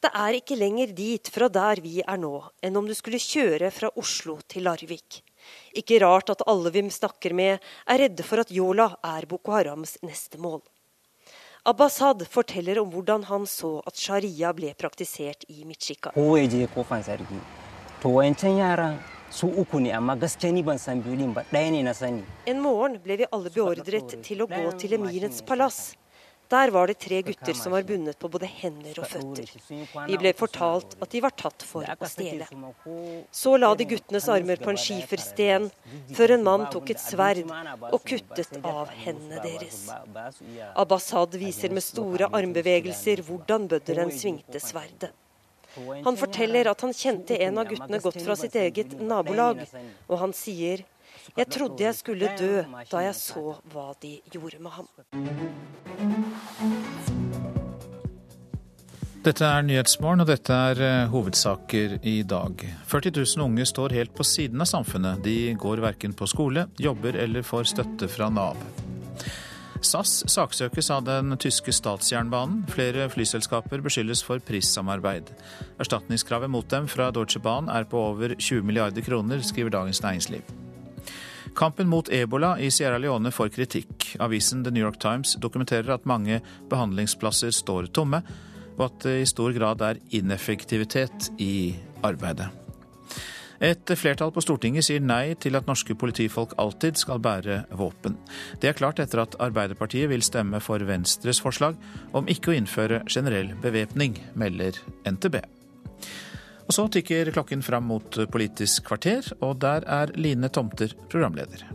Det er ikke lenger dit fra der vi er nå, enn om du skulle kjøre fra Oslo til Larvik. Ikke rart at alle vi snakker med, er redde for at Yola er Boko Harams neste mål. Abbasad forteller om hvordan han så at sharia ble praktisert i Michika. En morgen ble vi alle beordret til å gå til emirens palass. Der var det tre gutter som var bundet på både hender og føtter. Vi ble fortalt at de var tatt for å stjele. Så la de guttenes armer på en skifersten, før en mann tok et sverd og kuttet av hendene deres. Abbasad viser med store armbevegelser hvordan bøddelen svingte sverdet. Han forteller at han kjente en av guttene godt fra sitt eget nabolag, og han sier jeg trodde jeg skulle dø da jeg så hva de gjorde med ham. Dette er Nyhetsmorgen, og dette er eh, hovedsaker i dag. 40 000 unge står helt på siden av samfunnet. De går verken på skole, jobber eller får støtte fra Nav. SAS saksøkes av den tyske statsjernbanen. Flere flyselskaper beskyldes for prissamarbeid. Erstatningskravet mot dem fra Deutsche Bahn er på over 20 milliarder kroner, skriver Dagens Næringsliv. Kampen mot ebola i Sierra Leone får kritikk. Avisen The New York Times dokumenterer at mange behandlingsplasser står tomme, og at det i stor grad er ineffektivitet i arbeidet. Et flertall på Stortinget sier nei til at norske politifolk alltid skal bære våpen. Det er klart etter at Arbeiderpartiet vil stemme for Venstres forslag om ikke å innføre generell bevæpning, melder NTB. Og så tikker klokken fram mot Politisk kvarter, og der er Line Tomter programleder.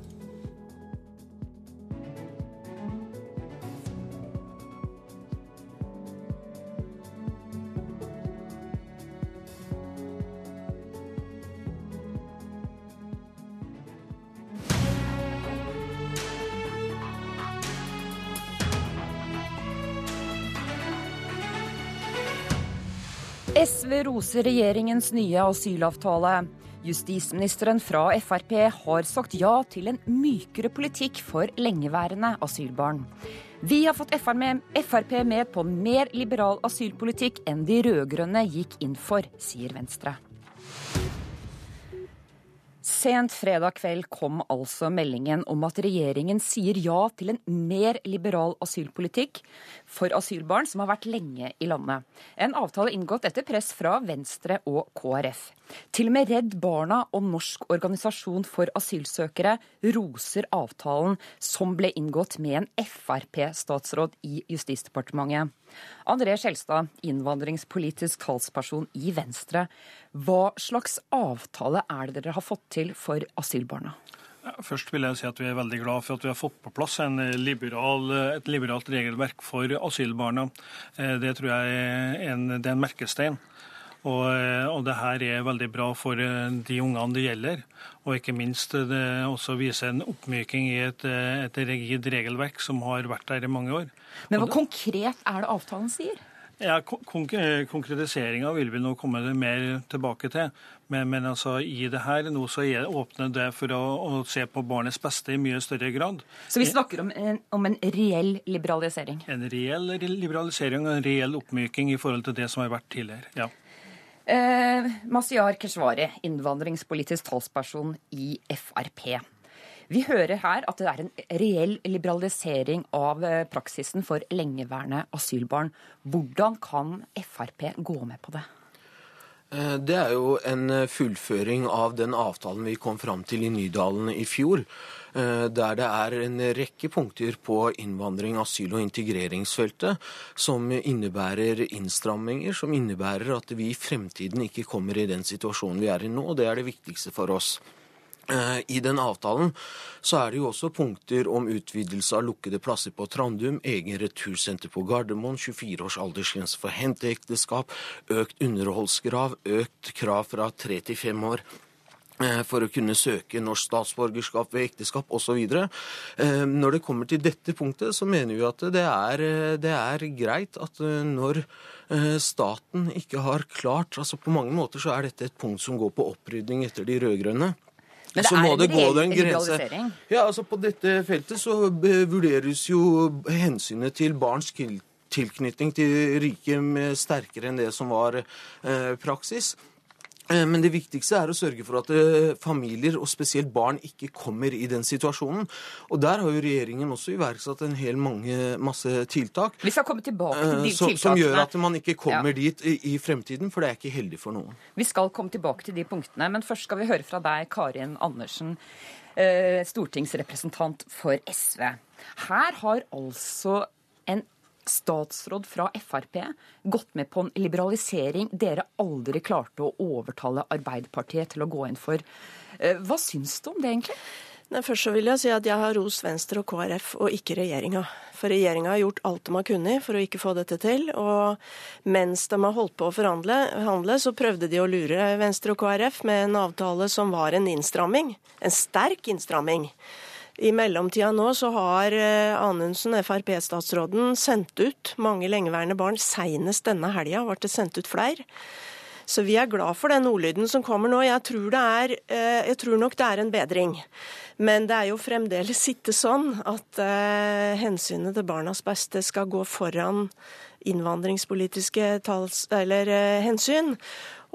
SV roser regjeringens nye asylavtale. Justisministeren fra Frp har sagt ja til en mykere politikk for lengeværende asylbarn. Vi har fått Frp med på mer liberal asylpolitikk enn de rød-grønne gikk inn for, sier Venstre. Sent fredag kveld kom altså meldingen om at regjeringen sier ja til en mer liberal asylpolitikk for asylbarn som har vært lenge i landet. En avtale inngått etter press fra Venstre og KrF. Til og med Redd Barna og Norsk organisasjon for asylsøkere roser avtalen som ble inngått med en Frp-statsråd i Justisdepartementet. André Skjelstad, innvandringspolitisk talsperson i Venstre. Hva slags avtale er det dere har fått til for asylbarna? Først vil jeg si at Vi er veldig glad for at vi har fått på plass liberal, et liberalt regelverk for asylbarna. Eh, det tror jeg er en, det er en merkestein. Og, eh, og, det her er veldig bra for eh, de ungene det gjelder. Og ikke minst det også viser en oppmyking i et, et rigid regelverk som har vært der i mange år. Men hva konkret er det avtalen sier? Ja, konk Konkretiseringa vil vi nå komme mer tilbake til. Men, men altså, i det her nå så er åpner det for å, å, se på barnets beste i mye større grad. Så vi snakker om en, om en reell liberalisering? En reell liberalisering og en reell oppmyking i forhold til det som har vært tidligere. ja. Eh, Masiar Keshvari, innvandringspolitisk talsperson i Frp. Vi hører her at det er en reell liberalisering av eh, praksisen for lengeværende asylbarn. Hvordan kan Frp gå med på det? Eh, det er jo en eh, fullføring av den avtalen vi kom fram til i Nydalen i fjor. Der det er en rekke punkter på innvandring, asyl- og integreringsfeltet som innebærer innstramminger, som innebærer at vi i fremtiden ikke kommer i den situasjonen vi er i nå. Det er det viktigste for oss. Eh, I den avtalen så er det jo også punkter om utvidelse av lukkede plasser på Trandum, egen retursenter på Gardermoen, 24 års aldersgrense for henteekteskap, økt underholdskrav, økt krav fra tre til fem år eh, for å kunne søke norsk statsborgerskap ved ekteskap osv. Eh, når det kommer til dette punktet, så mener vi at det er, det er greit at når staten ikke har klart altså På mange måter så er dette et punkt som går på opprydning etter de rød-grønne. Men det så må er det en gå den grense. Ja, altså På dette feltet så vurderes jo hensynet til barns tilknytning til riket sterkere enn det som var eh, praksis. Eh, Men det viktigste er å sørge for at eh, familier, og spesielt barn, ikke kommer i den situasjonen. Og der har jo regjeringen også iverksatt en hel mange, masse tiltak. Vi skal komme tilbake til eh, de som, tiltakene. som gjør at man ikke kommer Ja. dit i, i fremtiden, for det er ikke heldig for noen. Vi skal komme tilbake til de punktene, men først skal vi høre fra deg, Karin Andersen, stortingsrepresentant for SV. Her har altså en statsråd fra Frp gått med på en liberalisering dere aldri klarte å overtale Arbeiderpartiet til å gå inn for. Eh, Hva syns du om det, egentlig? Nei, først så vil jeg si at jeg har rost Venstre og KrF, og ikke regjeringa. For regjeringa har gjort alt de har kunnet for å ikke få dette til. Og mens de har holdt på å forhandle, forhandle, så prøvde de å lure Venstre og KrF med en avtale som var en innstramming. En sterk innstramming. I mellomtida nå så har eh, Anundsen, Frp-statsråden, sendt ut mange lengeværende barn. Seinest denne helga ble det sendt ut flere. Så vi er glad for den ordlyden som kommer nå. Jeg tror, er, eh, jeg tror nok det er en bedring. Men det er jo fremdeles ikke sånn at eh, hensynet til barnas beste skal gå foran innvandringspolitiske tals, eller, hensyn.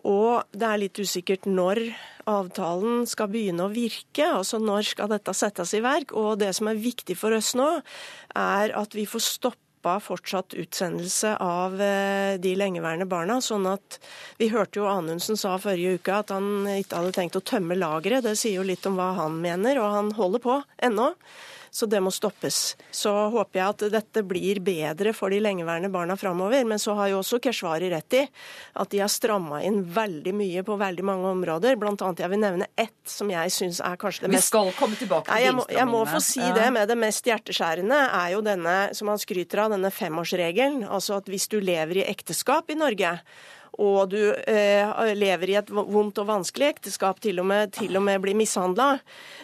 Og det er litt usikkert når avtalen skal begynne å virke. Altså når skal dette settes i verk. Og det som er viktig for oss nå, er at vi får stoppa fortsatt utsendelse av eh, de lengeværende barna. Sånn at Vi hørte jo Anundsen sa forrige uke at han ikke hadde tenkt å tømme lageret. Det sier jo litt om hva han mener, og han holder på ennå. Så det må stoppes. Så håper jeg at dette blir bedre for de lengeværende barna framover. Men så har jo også Keshvari rett i at de har stramma inn veldig mye på veldig mange områder. Blant annet jeg vil nevne ett som jeg syns er kanskje det Vi mest skal komme tilbake til Nei, jeg, må, jeg må få si det med det mest hjerteskjærende, er jo denne som han skryter av, denne femårsregelen. Altså at hvis du lever i ekteskap i Norge, og du eh, lever i et vondt og vanskelig ekteskap, til og med, til og med blir mishandla,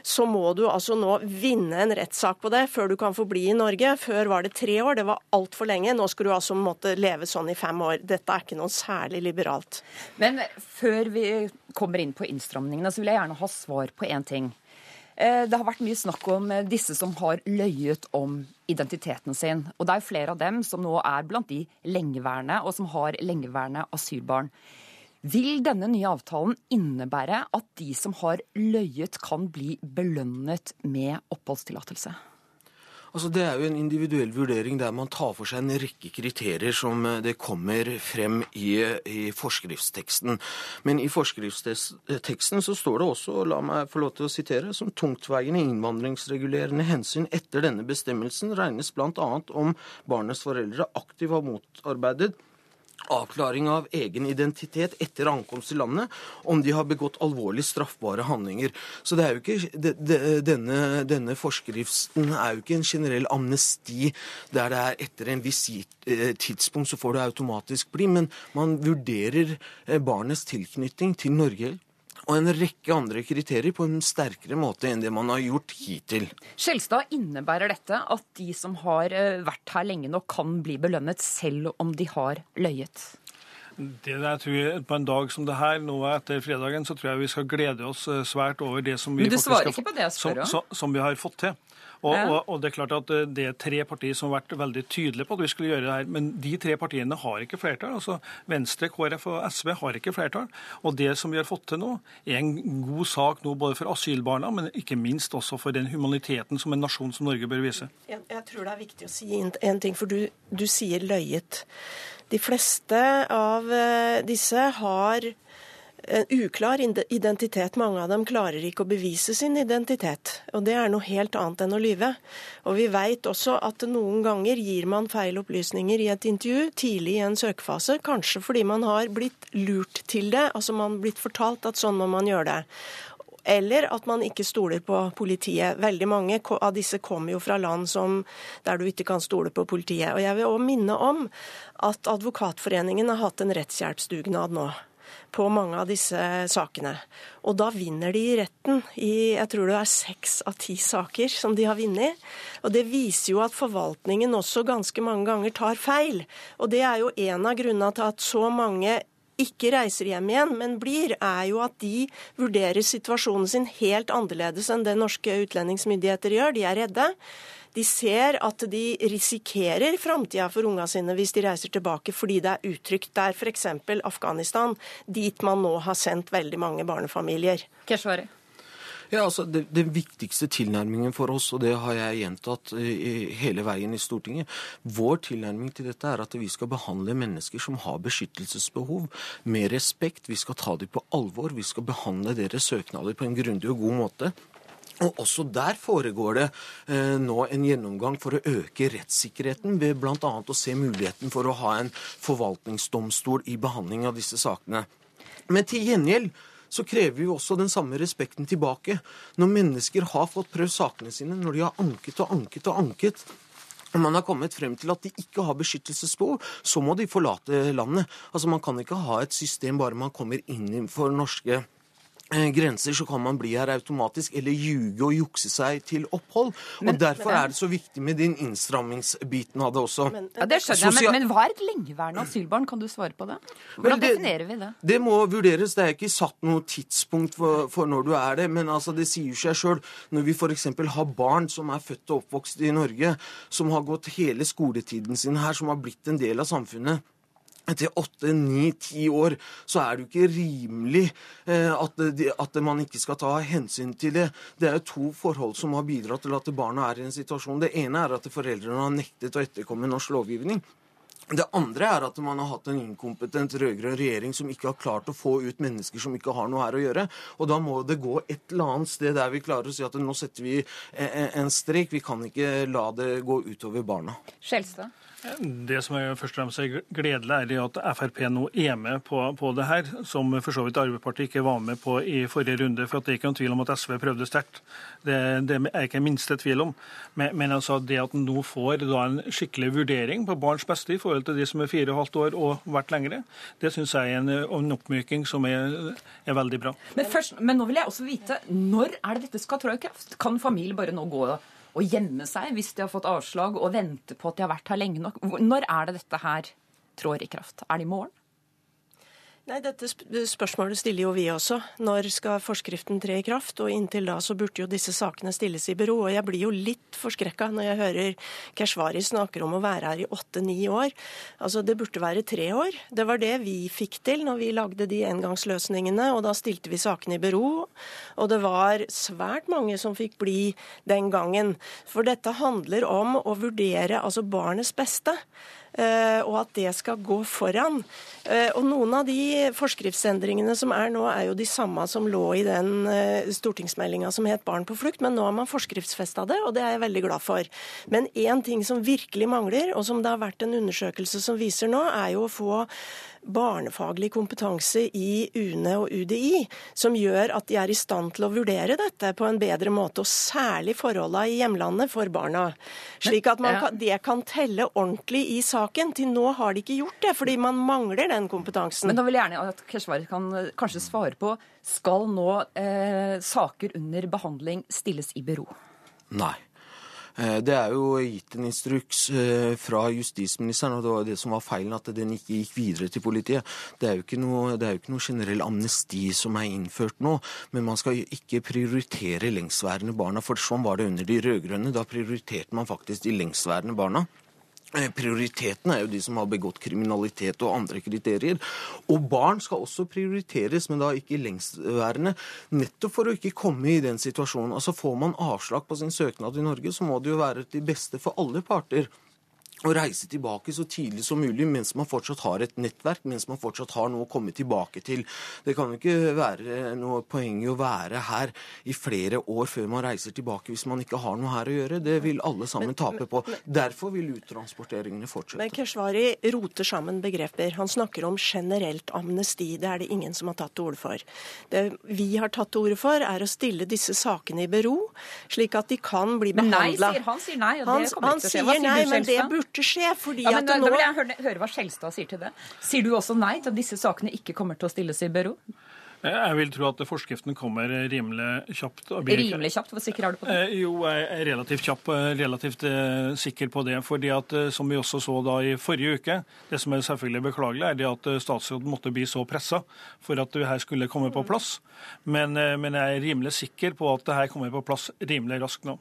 så må du altså nå vinne en rettssak på det før du kan få bli i Norge. Før var det tre år, det var altfor lenge. Nå skal du altså måtte leve sånn i fem år. Dette er ikke noe særlig liberalt. Men før vi kommer inn på innstramningene, så vil jeg gjerne ha svar på én ting. Eh, Det har vært mye snakk om eh, disse som har løyet om identiteten sin. Og det er flere av dem som nå er blant de lengeværende, og som har lengeværende asylbarn. Vil denne nye avtalen innebære at de som har løyet, kan bli belønnet med oppholdstillatelse? Altså, det er jo en individuell vurdering der man tar for seg en rekke kriterier som eh, det kommer frem i, i forskriftsteksten. Men i forskriftsteksten så står det også, la meg få lov til å sitere, som tungtveiende innvandringsregulerende hensyn etter denne bestemmelsen regnes bl.a. om barnets foreldre aktivt har motarbeidet avklaring av egen identitet etter ankomst til landet, om de har begått alvorlig straffbare handlinger. Så det er jo ikke, det, det, denne, denne forskriften er jo ikke en generell amnesti der det er etter en viss eh, tidspunkt så får du automatisk bli, men man vurderer eh, barnets tilknytning til Norge og en rekke andre kriterier på en sterkere måte enn det man har gjort hittil. Skjelstad, innebærer dette at de som har eh, vært her lenge nok, kan bli belønnet selv om de har løyet? Det der tror jeg, På en dag som det her, nå etter fredagen, så tror jeg vi skal glede oss eh, svært over det som vi Men du faktisk har ikke fått- på det jeg som, som, som vi har fått til. Og, Ja. og, og Det er klart at eh, det er tre partier som har vært veldig tydelige på at vi skulle gjøre det her. Men de tre partiene har ikke flertall. altså Venstre, KrF og SV har ikke flertall. Og det som vi har fått til nå, er en god sak nå både for asylbarna, men ikke minst også for den humaniteten som en nasjon som Norge bør vise. Jeg, jeg tror det er viktig å si en, en ting, for du, du sier løyet. De fleste av eh, disse har en uklar identitet. Mange av dem klarer ikke å bevise sin identitet. Og det er noe helt annet enn å lyve. Og vi vet også at noen ganger gir man feil opplysninger i et intervju tidlig i en søkefase. Kanskje fordi man har blitt lurt til det. Altså man har blitt fortalt at sånn må man gjøre det. Eller at man ikke stoler på politiet. Veldig mange av disse kommer jo fra land som, der du ikke kan stole på politiet. Og jeg vil òg minne om at Advokatforeningen har hatt en rettshjelpsdugnad nå. på mange av disse sakene. Og da vinner de i retten i jeg tror det er seks av ti saker som de har vunnet. Og det viser jo at forvaltningen også ganske mange ganger tar feil. Og det er jo en av grunnene til at så mange ikke reiser hjem igjen, men blir, er jo at de vurderer situasjonen sin helt annerledes enn det norske utlendingsmyndigheter gjør. De er redde. De ser at de risikerer framtida for unga sine hvis de reiser tilbake fordi det er utrygt. der, er f.eks. Afghanistan, dit man nå har sendt veldig mange barnefamilier. Keshvari. Ja, altså, det, Den viktigste tilnærmingen for oss, og det har jeg gjentatt hele veien i Stortinget, vår tilnærming til dette er at vi skal behandle mennesker som har beskyttelsesbehov, med respekt. Vi skal ta dem på alvor. Vi skal behandle deres søknader på en grundig og god måte. Og Også der foregår det eh, nå en gjennomgang for å øke rettssikkerheten ved bl.a. å se muligheten for å ha en forvaltningsdomstol i behandling av disse sakene. Men til gjengjeld så krever vi også den samme respekten tilbake. Når mennesker har fått prøvd sakene sine, når de har anket og anket og anket, og man har kommet frem til at de ikke har beskyttelsesbehov, så må de forlate landet. Altså Man kan ikke ha et system bare man kommer inn for norske grenser, så kan man bli her automatisk, eller ljuge og jukse seg til opphold. Men, og Derfor men, er det så viktig med din innstrammingsbiten av det også. Men, ja, det skjønner jeg, men, men hva er et lengeværende asylbarn? Kan du svare på det? Hvordan det, definerer vi det? Det må vurderes. Det er ikke satt noe tidspunkt for, for når du er det. Men altså, det sier seg sjøl. Når vi f.eks. har barn som er født og oppvokst i Norge, som har gått hele skoletiden sin her, som har blitt en del av samfunnet etter åtte, ni, ti år, så er det jo ikke rimelig eh, at, at, man ikke skal ta hensyn til det. Det er jo to forhold som har bidratt til at barna er i en situasjon. Det ene er at foreldrene har nektet å etterkomme norsk lovgivning. Det andre er at man har hatt en inkompetent rød-grønn regjering som ikke har klart å få ut mennesker som ikke har noe her å gjøre. Og da må det gå et eller annet sted der vi klarer å si at nå setter vi en strek. Vi kan ikke la det gå utover barna. Skjelstad? Det som er først og fremst gledelig, er at Frp nå er med på, på, det her, som for så vidt Arbeiderpartiet ikke var med på i forrige runde. for Det er ikke noen tvil om at SV prøvde sterkt. Det, det er ikke minste tvil om. Men, men altså det at en nå får en skikkelig vurdering på barns beste i forhold til de som er fire og halvt år og vært lengre, det syns jeg er en, en oppmyking som er, er veldig bra. Men, først, men nå vil jeg også vite, når er det dette skal trå i kraft? Kan familie bare nå gå å gjemme seg hvis de har fått avslag, og vente på at de har vært her lenge nok. Når er det dette her trår i kraft? Er det i morgen? Nei, Dette spørsmålet stiller jo vi også. Når skal forskriften tre i kraft? Og inntil da så burde jo disse sakene stilles i bero. Og jeg blir jo litt forskrekka når jeg hører Keshvari snakker om å være her i åtte-ni år. Altså det burde være tre år. Det var det vi fikk til når vi lagde de engangsløsningene, og da stilte vi sakene i bero. Og det var svært mange som fikk bli den gangen. For dette handler om å vurdere altså barnets beste. Eh, og at det skal gå foran. Eh, og Noen av de forskriftsendringene som er nå, er jo de samme som lå i den eh, stortingsmeldinga som het Barn på flukt, men nå har man forskriftsfesta det, og det er jeg veldig glad for. Men én ting som virkelig mangler, og som det har vært en undersøkelse som viser nå, er jo å få barnefaglig kompetanse i UNE og UDI som gjør at de er i stand til å vurdere dette på en bedre måte, og særlig forholdene i hjemlandet for barna. Slik at kan, det kan telle ordentlig i saken. Til nå har de ikke gjort det, fordi man mangler den kompetansen. Men da vil jeg gjerne at Keshvari kan eh, kanskje svare på skal nå eh, saker under behandling stilles i bero? Nei. Eh, det er jo gitt en instruks eh, fra justisministeren, og det var det som var feilen, at den ikke gikk videre til politiet. Det er jo ikke noe, jo ikke noe generell amnesti som er innført nå, men man skal ikke prioritere lengstværende barna, for sånn var det under de rød-grønne. Da prioriterte man faktisk de lengstværende barna. Eh, prioriteten er jo de som har begått kriminalitet og andre kriterier. Og barn skal også prioriteres, men da ikke lengstværende. Nettopp for å ikke komme i den situasjonen. Altså Får man avslag på sin søknad i Norge, så må det jo være til beste for alle parter å reise tilbake så tidlig som mulig mens man fortsatt har et nettverk, mens man fortsatt har noe å komme tilbake til. Det kan jo ikke være noe poeng i å være her i flere år før man reiser tilbake hvis man ikke har noe her å gjøre. Det vil alle sammen men, tape på. Derfor vil uttransporteringene fortsette. Men Keshvari roter sammen begreper. Han snakker om generelt amnesti. Det er det ingen som har tatt til orde for. Det vi har tatt til orde for, er å stille disse sakene i bero, slik at de kan bli behandla. Men nei, sier han. sier nei, og det kommer ikke til å skje. Hva sier nei, du, men det burde skje. fordi ja, men at da, nå... da vil jeg høre, høre hva Skjelstad sier til det. Sier du også nei til at disse sakene ikke kommer til å stilles i bero? Jeg vil tro at forskriften kommer rimelig kjapt. Rimelig kjapt? Hvor sikker er du på det? Eh, jo, jeg er relativt kjapp, eh, relativt eh, sikker på det. fordi at Som vi også så da i forrige uke, det som er selvfølgelig beklagelig, er det at statsråden måtte bli så pressa for at det her skulle komme på plass. Men, men jeg er rimelig sikker på at det her kommer på plass rimelig raskt nå.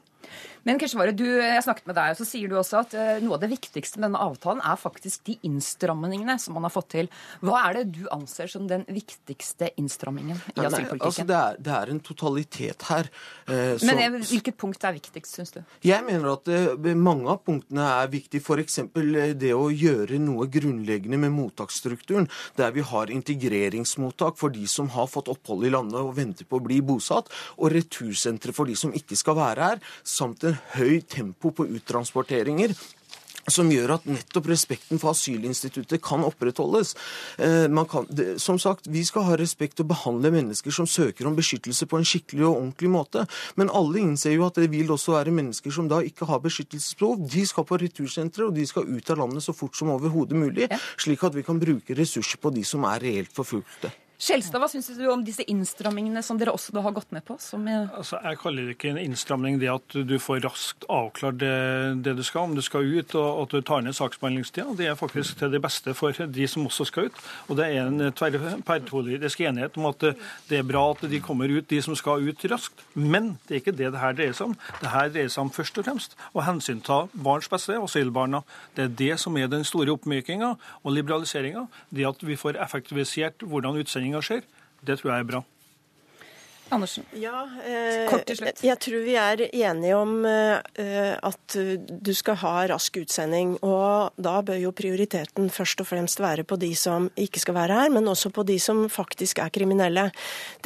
Men Keshvare, du, jeg snakket med deg, og så sier du også at uh, noe av det viktigste med denne avtalen er faktisk de innstrammingene som man har fått til. Hva er det du anser som den viktigste innstrammingen i nei, asylpolitikken? Nei, altså det, er, det, er, en totalitet her. Uh, Men så, hvilket punkt er viktigst, syns du? Jeg mener at eh, mange av punktene er viktige. F.eks. det å gjøre noe grunnleggende med mottaksstrukturen. Der vi har integreringsmottak for de som har fått opphold i landet og venter på å bli bosatt, og retursentre for de som ikke skal være her samt en høy tempo på uttransporteringer som gjør at nettopp respekten for asylinstituttet kan opprettholdes. Eh, kan, som sagt, Vi skal ha respekt og behandle mennesker som søker om beskyttelse på en skikkelig og ordentlig måte. Men alle innser jo at det vil også være mennesker som da ikke har beskyttelsesbehov. De skal på retursentre, og de skal ut av landet så fort som overhodet mulig, slik at vi kan bruke ressurser på de som er reelt forfulgte. Skjelstad, hva syns du om disse innstrammingene som dere også har gått med på? Jeg... Altså, jeg kaller det ikke en innstramming det at du får raskt avklart det, det, du skal, om du skal ut, og at du tar ned saksbehandlingstida. Det er faktisk til det beste for de som også skal ut. Og det er en tverrpolitisk enighet om at det er bra at de kommer ut, de som skal ut raskt. Men det er ikke det det her dreier seg om. Det her dreier seg om først og fremst å hensynta barns beste, asylbarna. Det er det som er den store oppmykinga og liberaliseringa. Det at vi får effektivisert hvordan utsending endringer skjer. Det tror jeg er bra. Andersen. Ja, eh, Kort til slutt. Jeg tror vi er enige om eh, at du skal ha rask utsending. Og da bør jo prioriteten først og fremst være på de som ikke skal være her, men også på de som faktisk er kriminelle.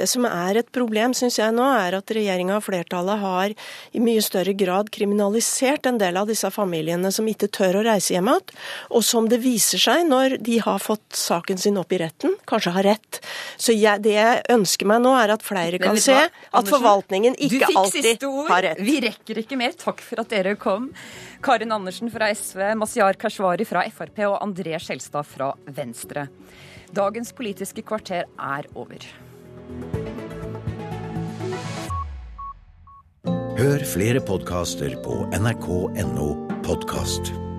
Det som er et problem, syns jeg nå, er at regjeringa og flertallet har i mye større grad kriminalisert en del av disse familiene som ikke tør å reise hjem igjen, og som det viser seg når de har fått saken sin opp i retten, kanskje har rett. Så jeg, det jeg ønsker meg nå, er at flere kan kan se at forvaltningen ikke alltid har rett. Vi rekker ikke mer. Takk for at dere kom. Karin Andersen fra SV, Masiar Kashvari fra Frp og André Skjelstad fra Venstre. Dagens Politiske kvarter er over. Hør flere podkaster på nrk.no podkast.